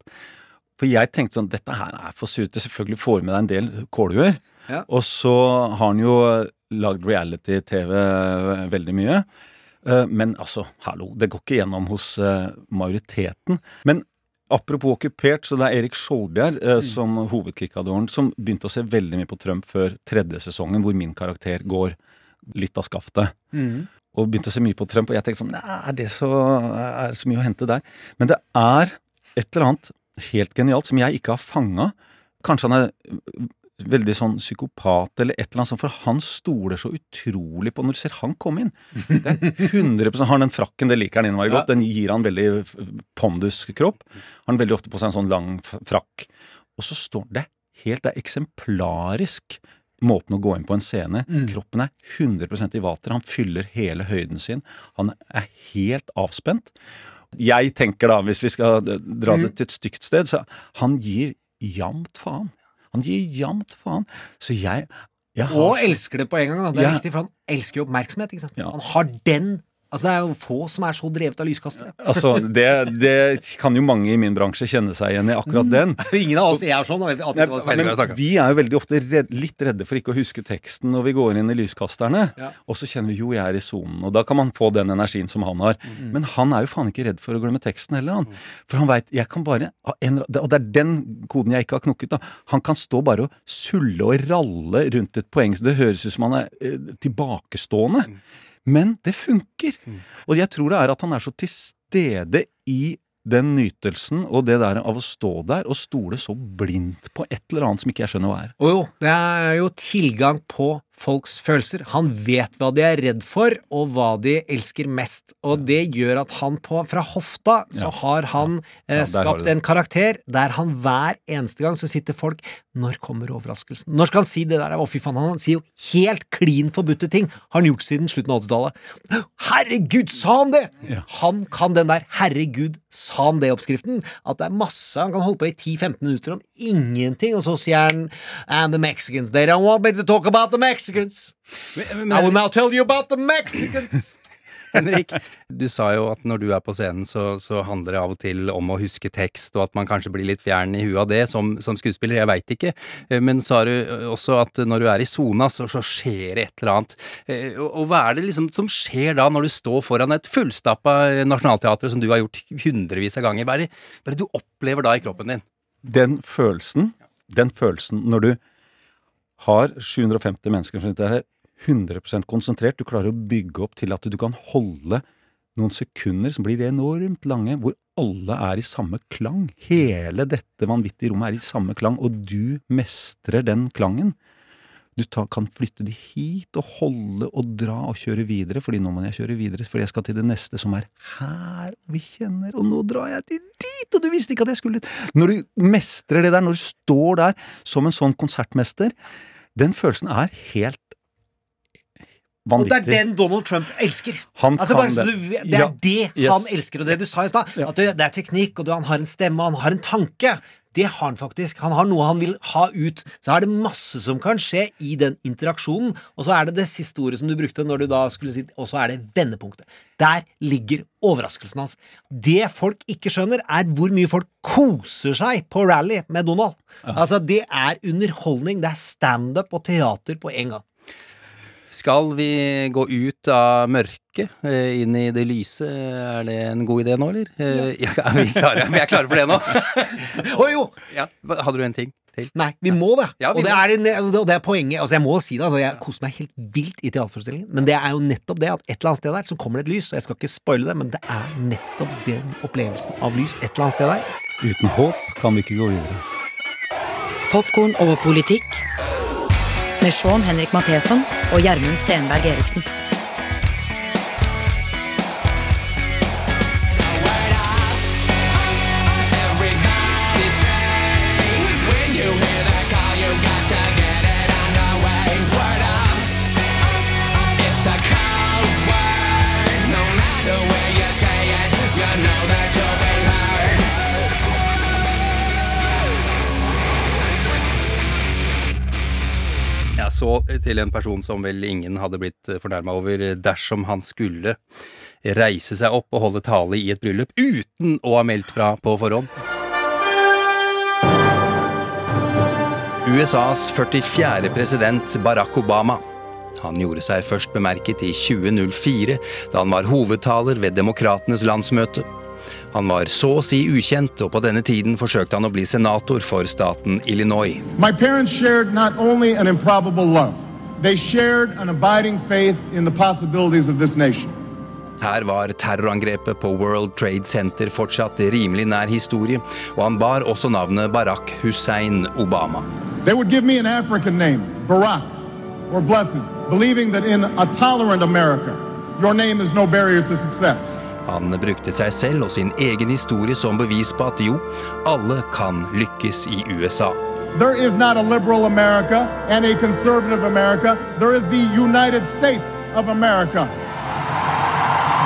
For jeg tenkte sånn, dette her er for surt. Det selvfølgelig får med deg en del kålhuer. Ja. Og så har han jo lagd reality-TV veldig mye. Eh, Men altså, hallo, det går ikke gjennom hos eh, majoriteten. Men apropos okkupert, så det er Erik Skjoldbjerg eh, som hovedkickadoren som begynte å se veldig mye på Trump før tredje sesongen, hvor min karakter går litt av skaftet. og begynte å se mye på Trump, og jeg tenkte sånn Nei, er det så, er det så mye å hente der? Men det er et eller annet helt genialt som jeg ikke har fanga. Kanskje han er øh, veldig sånn psykopat eller et eller annet sånt, for han stoler så utrolig på Når du ser han komme inn Det er 100% Har han den frakken, det liker han innmari godt. Den gir han veldig ponduskropp. Har han veldig ofte på seg en sånn lang frakk. Og så står det helt Det er eksemplarisk måten å gå inn på en scene. Kroppen er 100% i vater. Han fyller hele høyden sin. Han er helt avspent. Jeg tenker da, hvis vi skal dra det til et stygt sted, så han gir jamt faen. Han gir jamt faen. Så jeg, jeg har Og elsker det på en gang. Da. Det er Ja. viktig, for han elsker jo oppmerksomhet. Ikke sant? Han har den Altså Det er jo få som er så drevet av lyskastere. Altså, det, det kan jo mange i min bransje kjenne seg igjen i akkurat den. <laughs> Ingen av oss er sånn. Men vi er jo veldig ofte redd, litt redde for ikke å huske teksten når vi går inn i lyskasterne. Ja. Og så kjenner vi jo jeg er i sonen, og da kan man få den energien som han har. Mm. Men han er jo faen ikke redd for å glemme teksten heller, han. For han veit jeg kan bare en, Og det er den koden jeg ikke har knukket, da. Han kan stå bare og sulle og ralle rundt et poeng, så det høres ut som han er eh, tilbakestående. Men det funker. Og jeg tror det er at han er så til stede i den nytelsen og det der av å stå der og stole så blindt på et eller annet som ikke jeg skjønner hva er. Og jo, det er jo tilgang på folks følelser. Han vet hva de er redd for, og hva de elsker mest. Og det gjør at han på, fra hofta så Ja. har han eh, Ja, har skapt det. en karakter der han hver eneste gang så sitter folk Når kommer overraskelsen? Når skal han si det der? Å, fy faen, han sier jo helt klin forbudte ting. Har han gjort siden slutten av 80-tallet. Herregud, sa han det?! Han kan den der 'herregud, sa han det'-oppskriften. At det er masse Han kan holde på i 10-15 minutter om ingenting, og så sier han And the Mexicans, they don't want me to talk about the Mexicans. I will now tell you about the Mexicans. Henrik, du sa jo at når du er på scenen, så, så handler det av og til om å huske tekst, og at man kanskje blir litt fjern i huet av det som, som skuespiller. Jeg veit ikke. Eh, Men sa du også at når du er i sona, så, så skjer det et eller annet. Eh, Og, og hva er det liksom som skjer da, når du står foran et fullstappa nasjonalteater som du har gjort hundrevis av ganger? Hva er det, hva er det du opplever da i kroppen din? Den følelsen, den følelsen når du har 750 mennesker som sitter her 100% konsentrert, du klarer å bygge opp til at du kan holde noen sekunder som blir enormt lange, hvor alle er i samme klang. Hele dette vanvittige rommet er i samme klang, og du mestrer den klangen. Du ta, kan flytte de hit og holde og dra og kjøre videre, fordi nå må jeg kjøre videre, fordi jeg skal til det neste som er her, og vi kjenner, og nå drar jeg til dit, og du visste ikke at jeg skulle. Når du mestrer det der, når du står der som en sånn konsertmester, den følelsen er helt Og det er den Donald Trump elsker. Han altså, kan bare det. det er Ja. det Yes. han elsker, og det du sa i stad. At det, er teknikk, og du, han har en stemme, og han har en tanke. Det har han faktisk. Han har noe han vil ha ut. Så er det masse som kan skje i den interaksjonen. Og så er det det siste ordet som du brukte når du da skulle si Og så er det vendepunktet. Der ligger overraskelsen hans. Det folk ikke skjønner, er hvor mye folk koser seg på rally med Donald. Altså, det er underholdning. Det er standup og teater på en gang. Skal vi gå ut av mørket, eh, inn i det lyse? Er det en god idé nå, eller? Yes. Ja, er vi klare? Vi er klare for det nå? <laughs> Å jo! Ja, hadde du en ting til? Nei, vi må det. Ja, vi og, det må. er en, og det er poenget. Altså, jeg må si det. Altså, jeg koser meg helt vilt i teaterforestillingen. Men det er jo nettopp det at et eller annet sted der så kommer det et lys. Og jeg skal ikke spoile det, men det er nettopp den opplevelsen av lys et eller annet sted der. Uten håp kan vi ikke gå videre. Popkorn og politikk med Sean Henrik Matheson og Gjermund Stenberg Eriksen. Så til en person som vel ingen hadde blitt fornærma over dersom han skulle reise seg opp og holde tale i et bryllup uten å ha meldt fra på forhånd. USAs 44. president Barack Obama. Han gjorde seg først bemerket i 2004, da han var hovedtaler ved Demokratenes landsmøte. Han var så å si ukjent, og på denne tiden forsøkte han å bli senator for staten Illinois. Her var terrorangrepet på World Trade Center fortsatt rimelig nær historie, og han bar også navnet Barack Hussein Obama. They would give me an African name, Barack or Blessed, believing that in a tolerant America, your name is no barrier to success. Han brukte seg selv og sin egen historie som bevis på at jo, alle kan lykkes i USA. There is not a liberal America and a conservative America. There is the United States of America.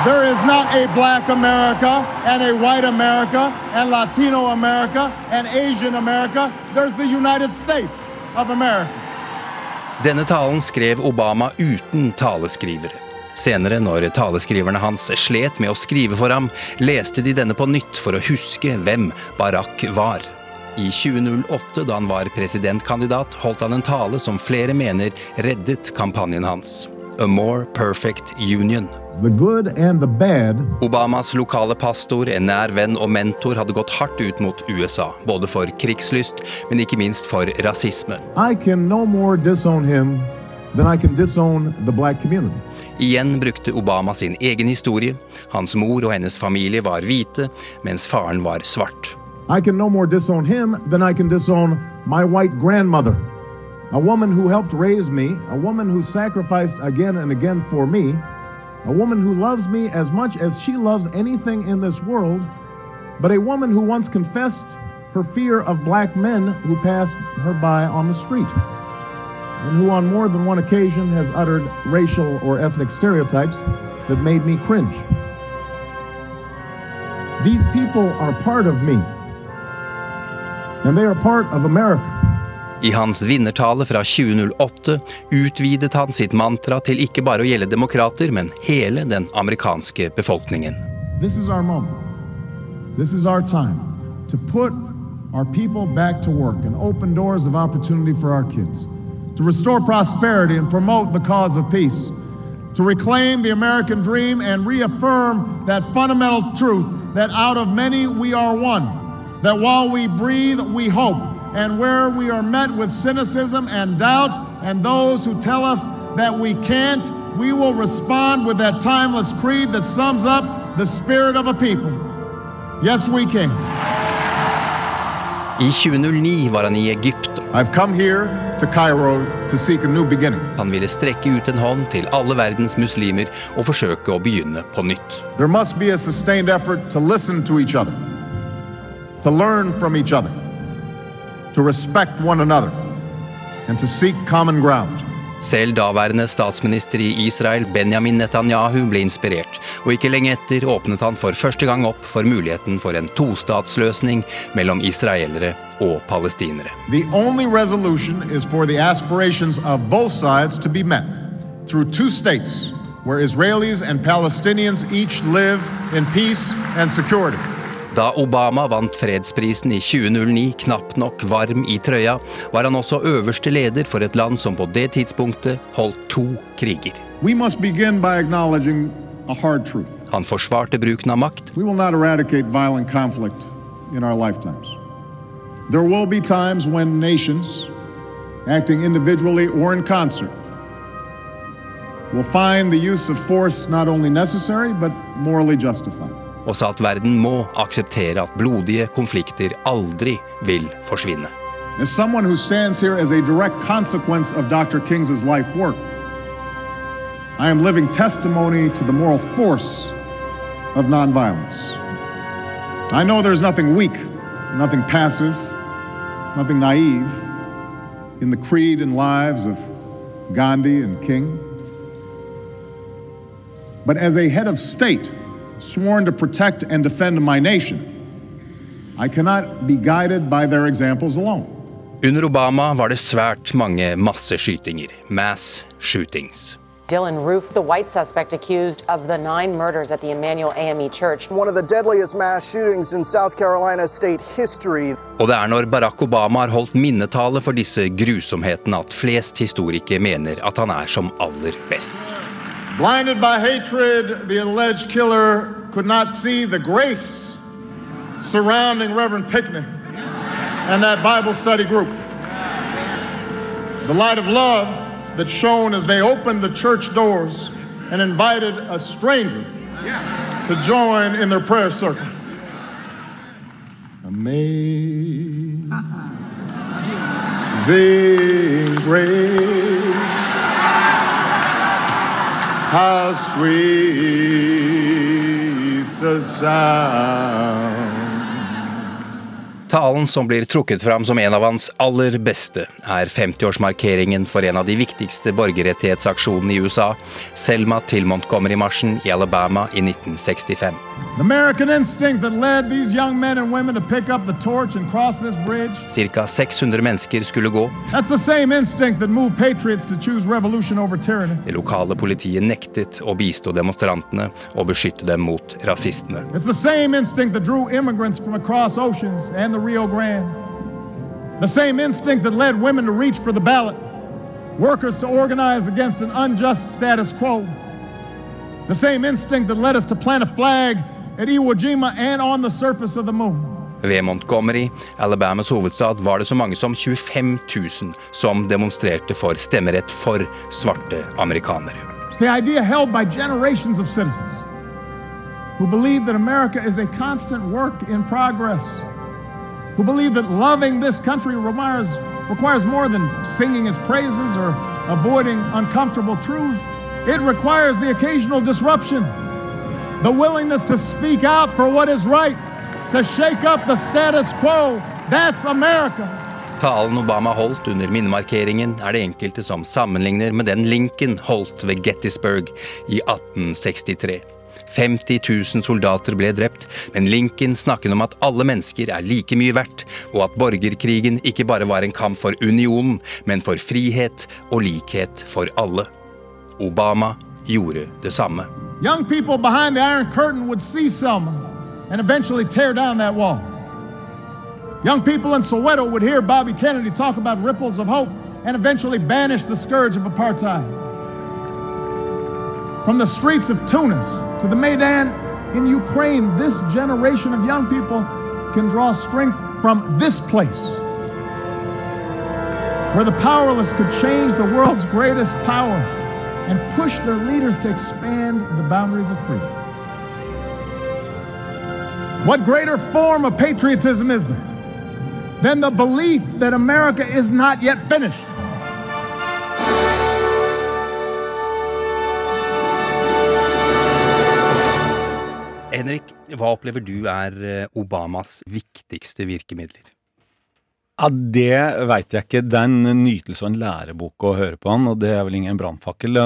There is not a black America and a white America and Latino America and Asian America. There's the United States of America. Denne talen skrev Obama uten taleskriver. Senere, når taleskriverne hans slet med å skrive for ham, leste de denne på nytt for å huske hvem Barack var. I 2008, da han var presidentkandidat, holdt han en tale som flere mener reddet kampanjen hans. A More Perfect Union. The good and the bad Obamas lokale pastor, en nær venn og mentor, hadde gått hardt ut mot USA. Både for krigslyst, men ikke minst for rasisme. I can no more disown him than I can disown the black community. Igjen brukte Obama sin egen historie. Hans mor og hennes familie var hvite, mens faren var svart. I can no more disown him than I can disown my white grandmother. A woman who helped raise me, a woman who sacrificed again and again for me, a woman who loves me as much as she loves anything in this world, but a woman who once confessed her fear of black men who passed her by on the street, and who on more than one occasion has uttered racial or ethnic stereotypes that made me cringe. These people are part of me, and they are part of America. I hans vinnertale fra 2008 utvidet han sitt mantra til ikke bare å gjelde demokrater, men hele den amerikanske befolkningen. This is our moment. This is our time to put our people back to work and open doors of opportunity for our kids, to restore prosperity and promote the cause of peace, to reclaim the American dream and reaffirm that fundamental truth that out of many we are one, that while we breathe, we hope, and where we are met with cynicism and doubt, and those who tell us that we can't, we will respond with that timeless creed that sums up the spirit of a people. Yes, we can. I 2009 var han i Egypt. Han ville strekke ut en hånd til alle verdens muslimer og forsøke å begynne på nytt. There must be a sustained effort to listen to each other, to learn from each other, to respect one another, and to seek common ground. Selv daværende statsminister i Israel, Benjamin Netanyahu, ble inspirert, og ikke lenge etter åpnet han for første gang opp for muligheten for en tostatsløsning mellom israelere og palestinere. The only resolution is for the aspirations of both sides to be met through two states where Israelis and Palestinians each live in peace and security. Da Obama vant fredsprisen i 2009 knapt nok varm i trøya, var han også øverste leder for et land som på det tidspunktet holdt to kriger. Han forsvarte bruken av makt. There will be times when nations, acting individually or in concert, will find the use of force not only necessary but morally justified. Og sa at verden må akseptere at blodige konflikter aldri vil forsvinne. As someone who stands here as a direct consequence of Dr. King's life work, I am living testimony to the moral force of nonviolence. I know there's nothing weak, nothing passive, nothing naive in the creed and lives of Gandhi and King. But as a head of state, sworn to protect and defend my nation, I cannot be guided by their examples alone. Under Obama var det svært mange masseskytinger, mass shootings. Dylan Roof, the white suspect accused of the nine murders at the Emmanuel AME Church. One of the deadliest mass shootings in South Carolina state history. Og det er når Barack Obama har holdt minnetale for disse grusomhetene at flest historikere mener at han er som aller best. Blinded by hatred, the alleged killer could not see the grace surrounding Reverend Pickney and that Bible study group. The light of love that shone as they opened the church doors and invited a stranger to join in their prayer circle. Amazing grace, how sweet the sound. Talen som blir trukket fram som en av hans aller beste, er 50-årsmarkeringen for en av de viktigste borgerrettighetsaksjonene i USA, Selma til Montgomery-marsjen i Alabama i 1965. The American instinct that led these young men and women to pick up the torch and cross this bridge. Cirka 600 mennesker skulle gå. Det lokale politiet nektet å bistå demonstrantene og beskytte dem mot rasistene. It's the same instinct that drew immigrants from across oceans and the Rio Grande. The same instinct that led women to reach for the ballot, workers to organize against an unjust status quo. The same instinct that led us to plant a flag at Iwo Jima and on the surface of the moon. Ved Montgomery, Alabamas hovedstad, var det så mange som 25 000 som demonstrerte for stemmerett for svarte amerikanere. It's the idea held by generations of citizens who believe that America is a constant work in progress, who believe that loving this country requires, requires more than singing its praises or avoiding uncomfortable truths. It requires the occasional disruption, the willingness to speak out for what is right, to shake up the status quo. That's America. Talen Obama holdt under minnemarkeringen er det enkelte som sammenligner med den Lincoln holdt ved Gettysburg i 1863. 50 000 soldater ble drept, men Lincoln snakket om at alle mennesker er like mye verdt, og at borgerkrigen ikke bare var en kamp for unionen, men for frihet og likhet for alle. Obama gjorde det samme. Young people behind the Iron Curtain would see Selma and eventually tear down that wall. Young people in Soweto would hear Bobby Kennedy talk about ripples of hope and eventually banish the scourge of apartheid. From the streets of Tunis to the Maidan in Ukraine, this generation of young people can draw strength from this place, where the powerless could change the world's greatest power and push their leaders to expand the boundaries of freedom. What greater form of patriotism is there than the belief that America is not yet finished? Henrik, hva opplever du er eh, Obamas viktigste virkemidler? Ja, Det veit jeg ikke. Det er en nytelse og en lærebok å høre på han, og det er vel ingen brannfakkel.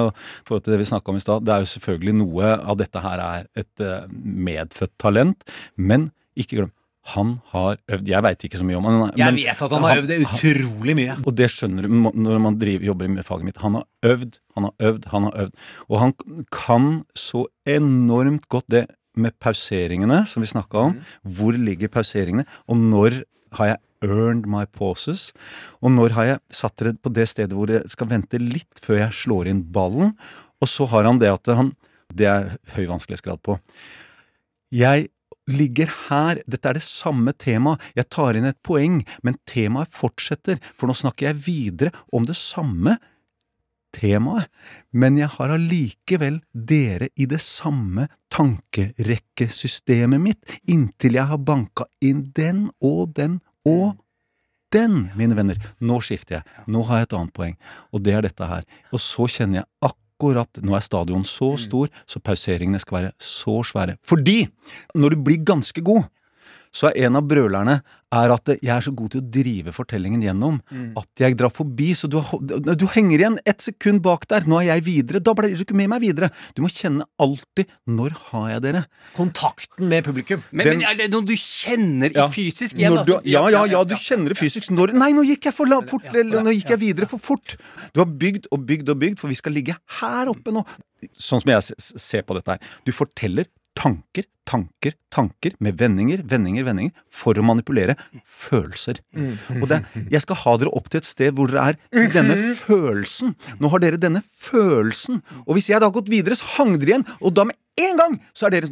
Til det vi snakka om i stad, det er jo selvfølgelig noe av dette her er et eh, medfødt talent, men ikke glem han har øvd Jeg veit ikke så mye om han. Jeg vet at han har øvd det utrolig mye. Og det skjønner du når man driver, jobber med faget mitt. Han har øvd, han har øvd, han har øvd. Og han kan så enormt godt det med pauseringene, som vi snakka om. Hvor ligger pauseringene? Og når har jeg earned my pauses? Og når har jeg satt det på det stedet hvor jeg skal vente litt før jeg slår inn ballen? Og så har han det at han Det er høy vanskelighetsgrad på. Jeg ligger her, dette er det samme temaet, jeg tar inn et poeng, men temaet fortsetter, for nå snakker jeg videre om det samme temaet, men jeg har allikevel dere i det samme tankerekkesystemet mitt, inntil jeg har banka inn den og den og den, mine venner. Nå skifter jeg, nå har jeg et annet poeng, og det er dette her. Og så kjenner jeg akkurat Nå er stadion så stor, så pauseringene skal være så svære. Fordi når du blir ganske god, så er en av brølerne er at jeg er så god til å drive fortellingen gjennom at jeg drar forbi, så du, har- du henger igjen ett sekund bak der. Nå er jeg videre. Da blir du ikke med meg videre. Du må kjenne alltid når har jeg dere. Kontakten med publikum. Men, Den- men er det noe du kjenner i Ja. fysisk igjen? Du, ja, ja, ja, du kjenner det fysisk. Når, nei, nå gikk jeg for la, fort, eller nå gikk jeg videre for fort. Du har bygd og bygd og bygd, for vi skal ligge her oppe nå. Sånn som jeg ser på dette her. Du forteller tanker, tanker, tanker med vendinger, vendinger, vendinger for å manipulere følelser. Og det, jeg skal ha dere opp til et sted hvor dere er i denne følelsen. Nå har dere denne følelsen. Og hvis jeg da har gått videre, så hang dere igjen, og da med en gang så er dere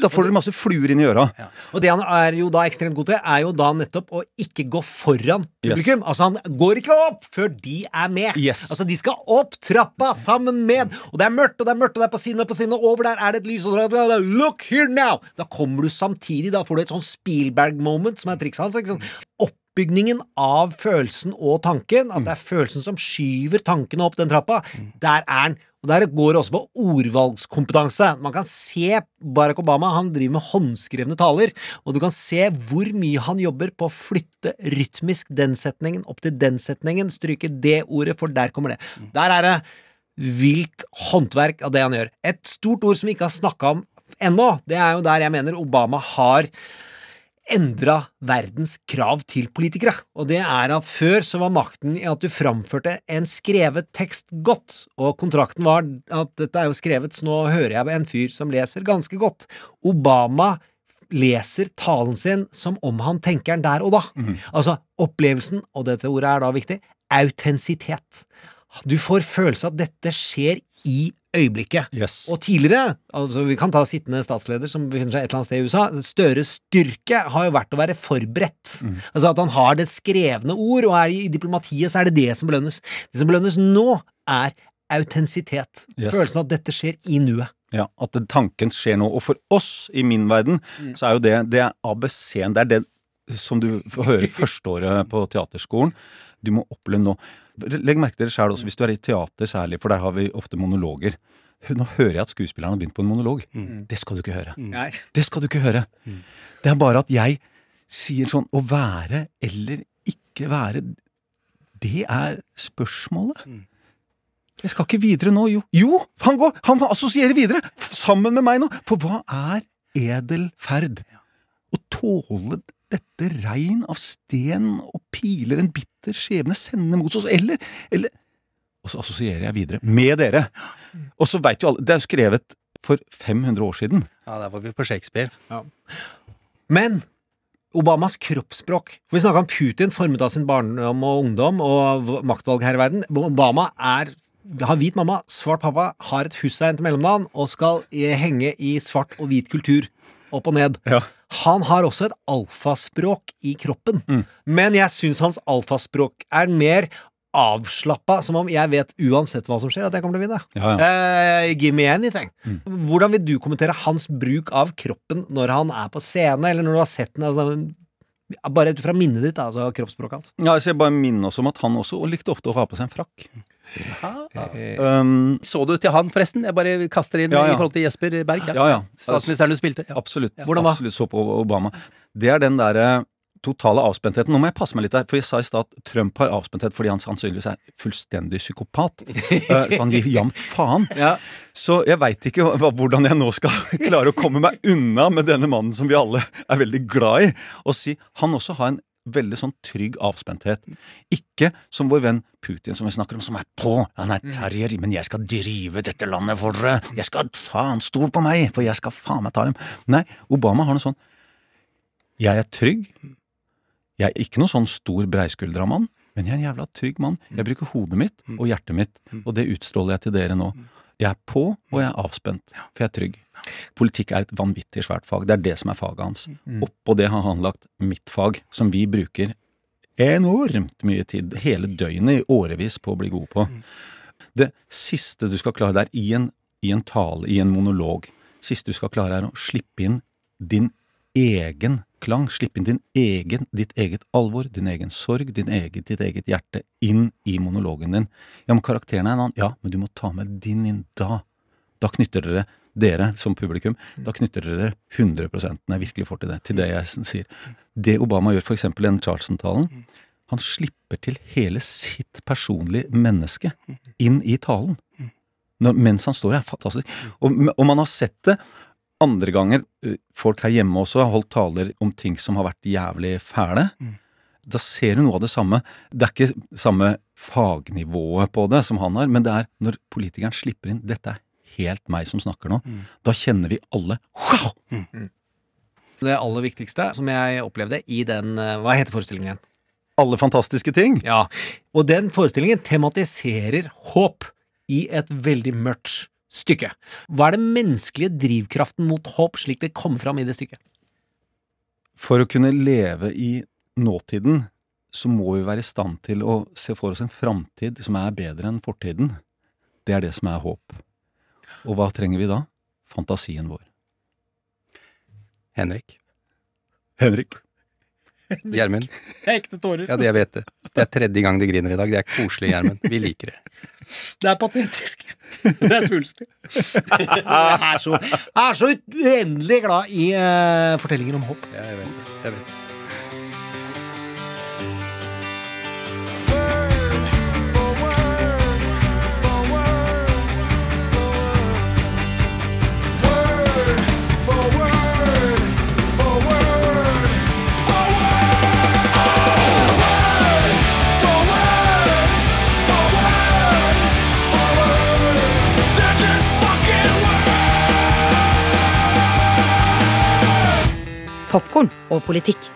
Da får dere masse fluer inn i øra. Og det han er jo da ekstremt god til, er jo da nettopp å ikke gå foran Yes. publikum. Altså, han går ikke opp før de er med. Yes. Altså, de skal opp trappa sammen med. Og det er mørkt, og det er mørkt, og det er på siden og på siden, og over der er det et lys, og Look here now! Da kommer du samtidig, da får du et sånn Spielberg-moment, som er trikset hans. ikke sant? Oppbygningen av følelsen og tanken, at det er følelsen som skyver tankene opp den trappa, der er den. Og Der går det også på ordvalgskompetanse. Man kan se Barack Obama, han driver med håndskrevne taler, og du kan se hvor mye han jobber på å flytte rytmisk den setningen opp til den setningen, stryke det ordet, for der kommer det. Der er det vilt håndverk av det han gjør. Et stort ord som vi ikke har snakka om ennå, det er jo der jeg mener Obama har endra verdens krav til politikere. Og det er at før så var makten i at du framførte en skrevet tekst godt, og kontrakten var at dette er jo skrevet, så nå hører jeg en fyr som leser ganske godt. Obama leser talen sin som om han tenker den der og da. Altså opplevelsen, og dette ordet er da viktig, autentisitet. Du får følelse av at dette skjer i øyeblikket. Og tidligere, altså vi kan ta sittende statsleder som befinner seg et eller annet sted i USA, Støres styrke har jo vært å være forberedt. Altså at han har det skrevne ord, og er i, diplomatiet så er det det som belønnes. Det som belønnes nå, er autentisitet. Yes. Følelsen av at dette skjer i nuet. Ja, At tanken skjer nå. Og for oss, i min verden, så er jo det det er ABC-en. Det er det som du får høre førsteåret på teaterskolen. Du må oppleve nå. Legg merke til det sjøl også, hvis du er i teater særlig, for der har vi ofte monologer. Nå hører jeg at skuespilleren har begynt på en monolog. Det skal du ikke høre. Nei. Det skal du ikke høre. Det er bare at jeg sier sånn Å være eller ikke være, det er spørsmålet. Jeg skal ikke videre nå, jo. Jo, han går! Han assosierer videre! f- Sammen med meg nå! For hva er edel ferd? Å tåle dette regn av sten og piler en bitter skjebne sender mot oss, eller, eller Og så assosierer jeg videre med dere. Og så veit jo alle Det er jo skrevet for 500 år siden. Ja, der var vi på Shakespeare. Men Obamas kroppsspråk For Vi snakka om Putin formet av sin barndom og ungdom og maktvalg her i verden. Obama er har hvit mamma, svart pappa, har et hussein til mellomnavn og skal henge i svart og hvit kultur. Opp og ned. Han har også et alfaspråk i kroppen, men jeg syns hans alfaspråk er mer avslappa, som om jeg vet uansett hva som skjer, at jeg kommer til å vinne. Ja, Eh, give me anything. Hvordan vil du kommentere hans bruk av kroppen når han er på scene, eller når du har sett den? Altså, bare ut fra minnet ditt, altså kroppsspråket hans. Ja, så jeg bare minner oss om at han også likte ofte å ha på seg en frakk. Um, Så du til han, forresten? Jeg bare kaster inn Ja, ja. i forhold til Jesper Berg. Ja, ja. Statsministeren du spilte. Ja. Absolutt. Hvordan da? Absolutt så på Obama. Det er den derre totale avspentheten. Nå må jeg passe meg litt der, for jeg sa i stad at Trump har avspenthet fordi han sannsynligvis er fullstendig psykopat. <laughs> Eh, så han gir jamt faen. Så jeg veit ikke hvordan jeg nå skal <laughs> klare å komme meg unna med denne mannen som vi alle er veldig glad i, og si han også har en veldig sånn trygg avspenthet. Ikke som vår venn Putin, som vi snakker om, som er på. Han er terrier, men jeg skal drive dette landet for dere. Jeg skal faen stol på meg, for jeg skal faen meg ta dem. Nei, Obama har noe sånn Jeg er trygg. Jeg er ikke noe sånn stor breiskuldra mann, men jeg er en jævla trygg mann. Jeg bruker hodet mitt og hjertet mitt, og det utstråler jeg til dere nå. Jeg er på, og jeg er avspent, for jeg er trygg. Politikk er et vanvittig svært fag. Det er det som er faget hans. Oppå det har han lagt mitt fag, som vi bruker enormt mye tid, hele døgnet i årevis, på å bli gode på. Det siste du skal klare der, i en, i en tale, i en monolog, siste du skal klare er å slippe inn din egen klang, slippe inn din egen, ditt eget alvor, din egen sorg, din eget, ditt eget hjerte inn i monologen din. Ja, men karakteren er en annen. Ja, men du må ta med din inn da. Da knytter dere, dere som publikum, da knytter dere 100 når jeg virkelig får til det, til det jeg sier. Det Obama gjør eksempel i den Charleston-talen, han slipper til hele sitt personlige menneske inn i talen. Når, mens han står her. Fantastisk. Og, og man har sett det andre ganger. Folk her hjemme også har holdt taler om ting som har vært jævlig fæle. Da ser du noe av det samme. Det er ikke samme fagnivået på det som han har, men det er når politikeren slipper inn 'dette er helt meg som snakker nå', da kjenner vi alle wow! Det aller viktigste som jeg opplevde i den Hva heter forestillingen igjen? Alle fantastiske ting. Ja. Og den forestillingen tematiserer håp i et veldig mørkt stykket. Hva er den menneskelige drivkraften mot håp, slik det kommer fram i det stykket? For å kunne leve i nåtiden, så må vi være i stand til å se for oss en framtid som er bedre enn fortiden. Det er det som er håp. Og hva trenger vi da? Fantasien vår. Henrik. Henrik. <laughs> Gjermund. Ekte tårer. Ja, det jeg vet det. Det er tredje gang de griner i dag. Det er koselig, Gjermund. Vi liker det. Det er patetisk. Det er svulstig. Jeg er så, jeg er så uendelig glad i uh, fortellingen om håp. Ja, jeg vet det. Jeg vet det. Popkorn og politikk.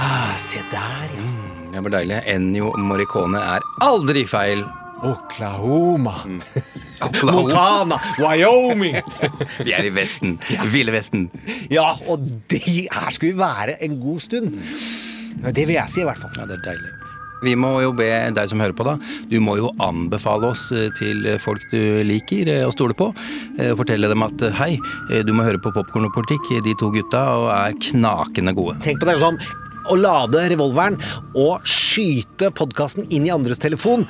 Ah, se der, ja. Mm, Det var deilig. Ennio Morricone er aldri feil. Oklahoma. <laughs> Oklahoma. Montana. Wyoming. <laughs> Vi er i Vesten. Ville Vesten. Ja, og de her skal vi være en god stund. Det vil jeg si, i hvert fall. Ja, det er deilig. Vi må jo be deg som hører på, da. Du må jo anbefale oss eh, til folk du liker eh, og stoler på. Eh, Fortelle dem at hei, eh, du må høre på Popkorn og politikk, de to gutta, er knakende gode. Tenk på det sånn å lade revolveren og skyte podkasten inn i andres telefon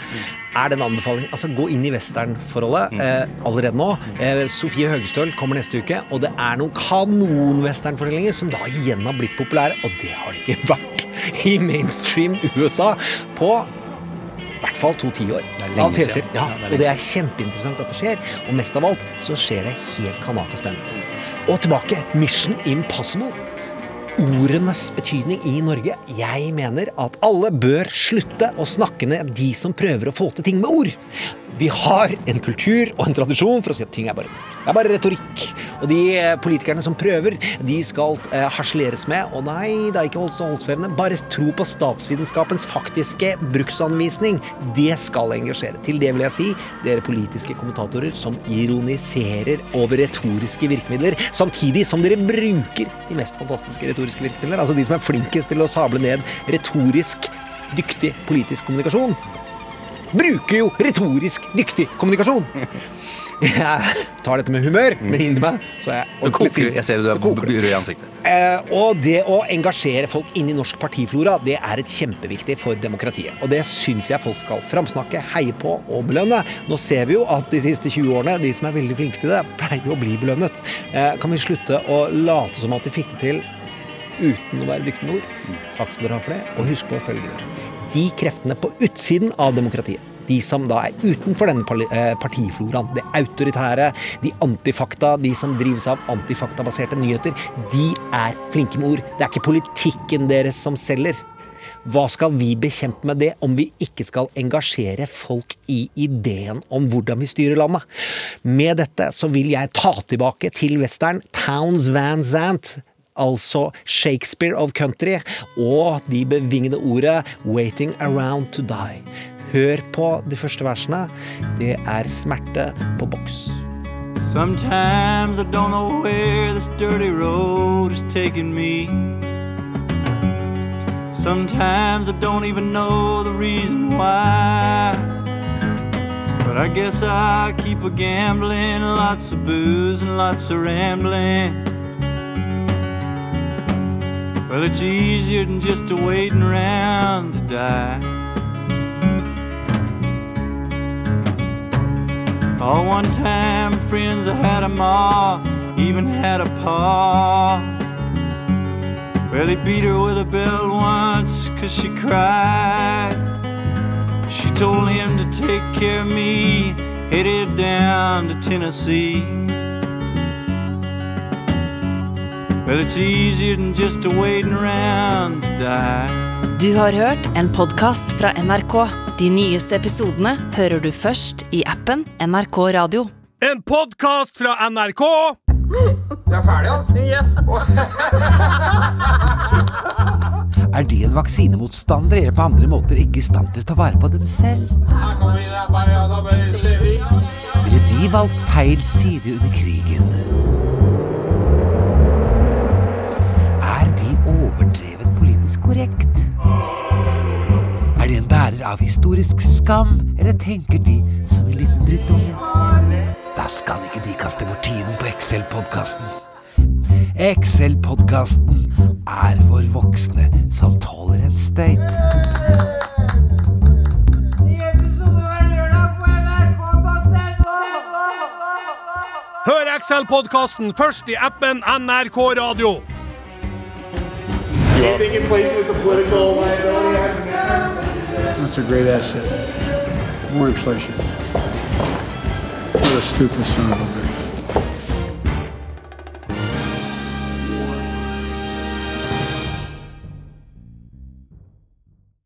er den anbefalingen. Altså, gå inn i westernforholdet eh, allerede nå. Eh, Sofie Høgestøl kommer neste uke, og det er noen kanon-westernfortellinger som da igjen har blitt populære, og det har det ikke <laughs> vært i mainstream USA på i hvert fall to tiår av siden. Ja, det og det er kjempeinteressant at det skjer, og mest av alt så skjer det helt kanaka spennende. Og tilbake, Mission Impossible. Ordenes betydning i Norge. Jeg mener at alle bør slutte å snakke ned de som prøver å få til ting med ord. Vi har en kultur og en tradisjon for å si at ting er bare, er bare retorikk. Og de eh, politikerne som prøver, de skal eh, harseleres med. Og nei, det er ikke holdt så holdsvevende. Bare tro på statsvitenskapens faktiske bruksanvisning. Det skal engasjere. Til det vil jeg si, dere politiske kommentatorer som ironiserer over retoriske virkemidler, samtidig som dere bruker de mest fantastiske retoriske virkemidler. Altså de som er flinkest til å sable ned retorisk dyktig politisk kommunikasjon bruker jo retorisk dyktig kommunikasjon. <laughs> Jeg tar dette med humør, men inni meg så er jeg Så koker du. Jeg ser du er rød i ansiktet. Eh, og det å engasjere folk inn i norsk partiflora, det er et kjempeviktig for demokratiet. Og det syns jeg folk skal framsnakke, heie på og belønne. Nå ser vi jo at de siste 20 årene, de som er veldig flinke til det, pleier å bli belønnet. Eh, kan vi slutte å late som at de fikk det til uten å være dyktige med ord? Takk skal dere ha for det, og husk på følgende. De kreftene på utsiden av demokratiet de som da er utenfor denne eh, partifloraen, det autoritære, de antifakta, de som drives av antifaktabaserte nyheter, de er flinke med ord. Det er ikke politikken deres som selger. Hva skal vi bekjempe med det om vi ikke skal engasjere folk i ideen om hvordan vi styrer landet? Med dette så vil jeg ta tilbake til western Towns Van Zandt. Altså Shakespeare of Country og de bevingede ordet 'Waiting Around to Die'. Hør på de første versene. Det er smerte på boks. Sometimes I don't know where this dirty road is taking me. Sometimes I don't even know the reason why. But I guess I keep a gambling, lots of booze and lots of rambling. Well, it's easier than just a waiting around to die. All one time friends, I had a ma, even had a pa. Well, he beat her with a belt once, cause she cried. She told him to take care of me, headed down to Tennessee. Du har hørt en podkast fra NRK. De nyeste episodene hører du først i appen NRK Radio. En podkast fra NRK! Jeg er ferdig, ja? <laughs> Er de en vaksinemotstander eller på andre måter ikke i stand til å ta vare på dem selv? Ville de valgt feil side under krigen? Overdrevet politisk korrekt? Er de en bærer av historisk skam, eller tenker de som en liten drittunge? Da skal ikke de kaste bort tiden på Excel-podkasten. Excel-podkasten er for voksne som tåler en støyt. Hør XL-podkasten først i appen NRK Radio. That's a great asset. More inflation. What a stupid son of a bitch.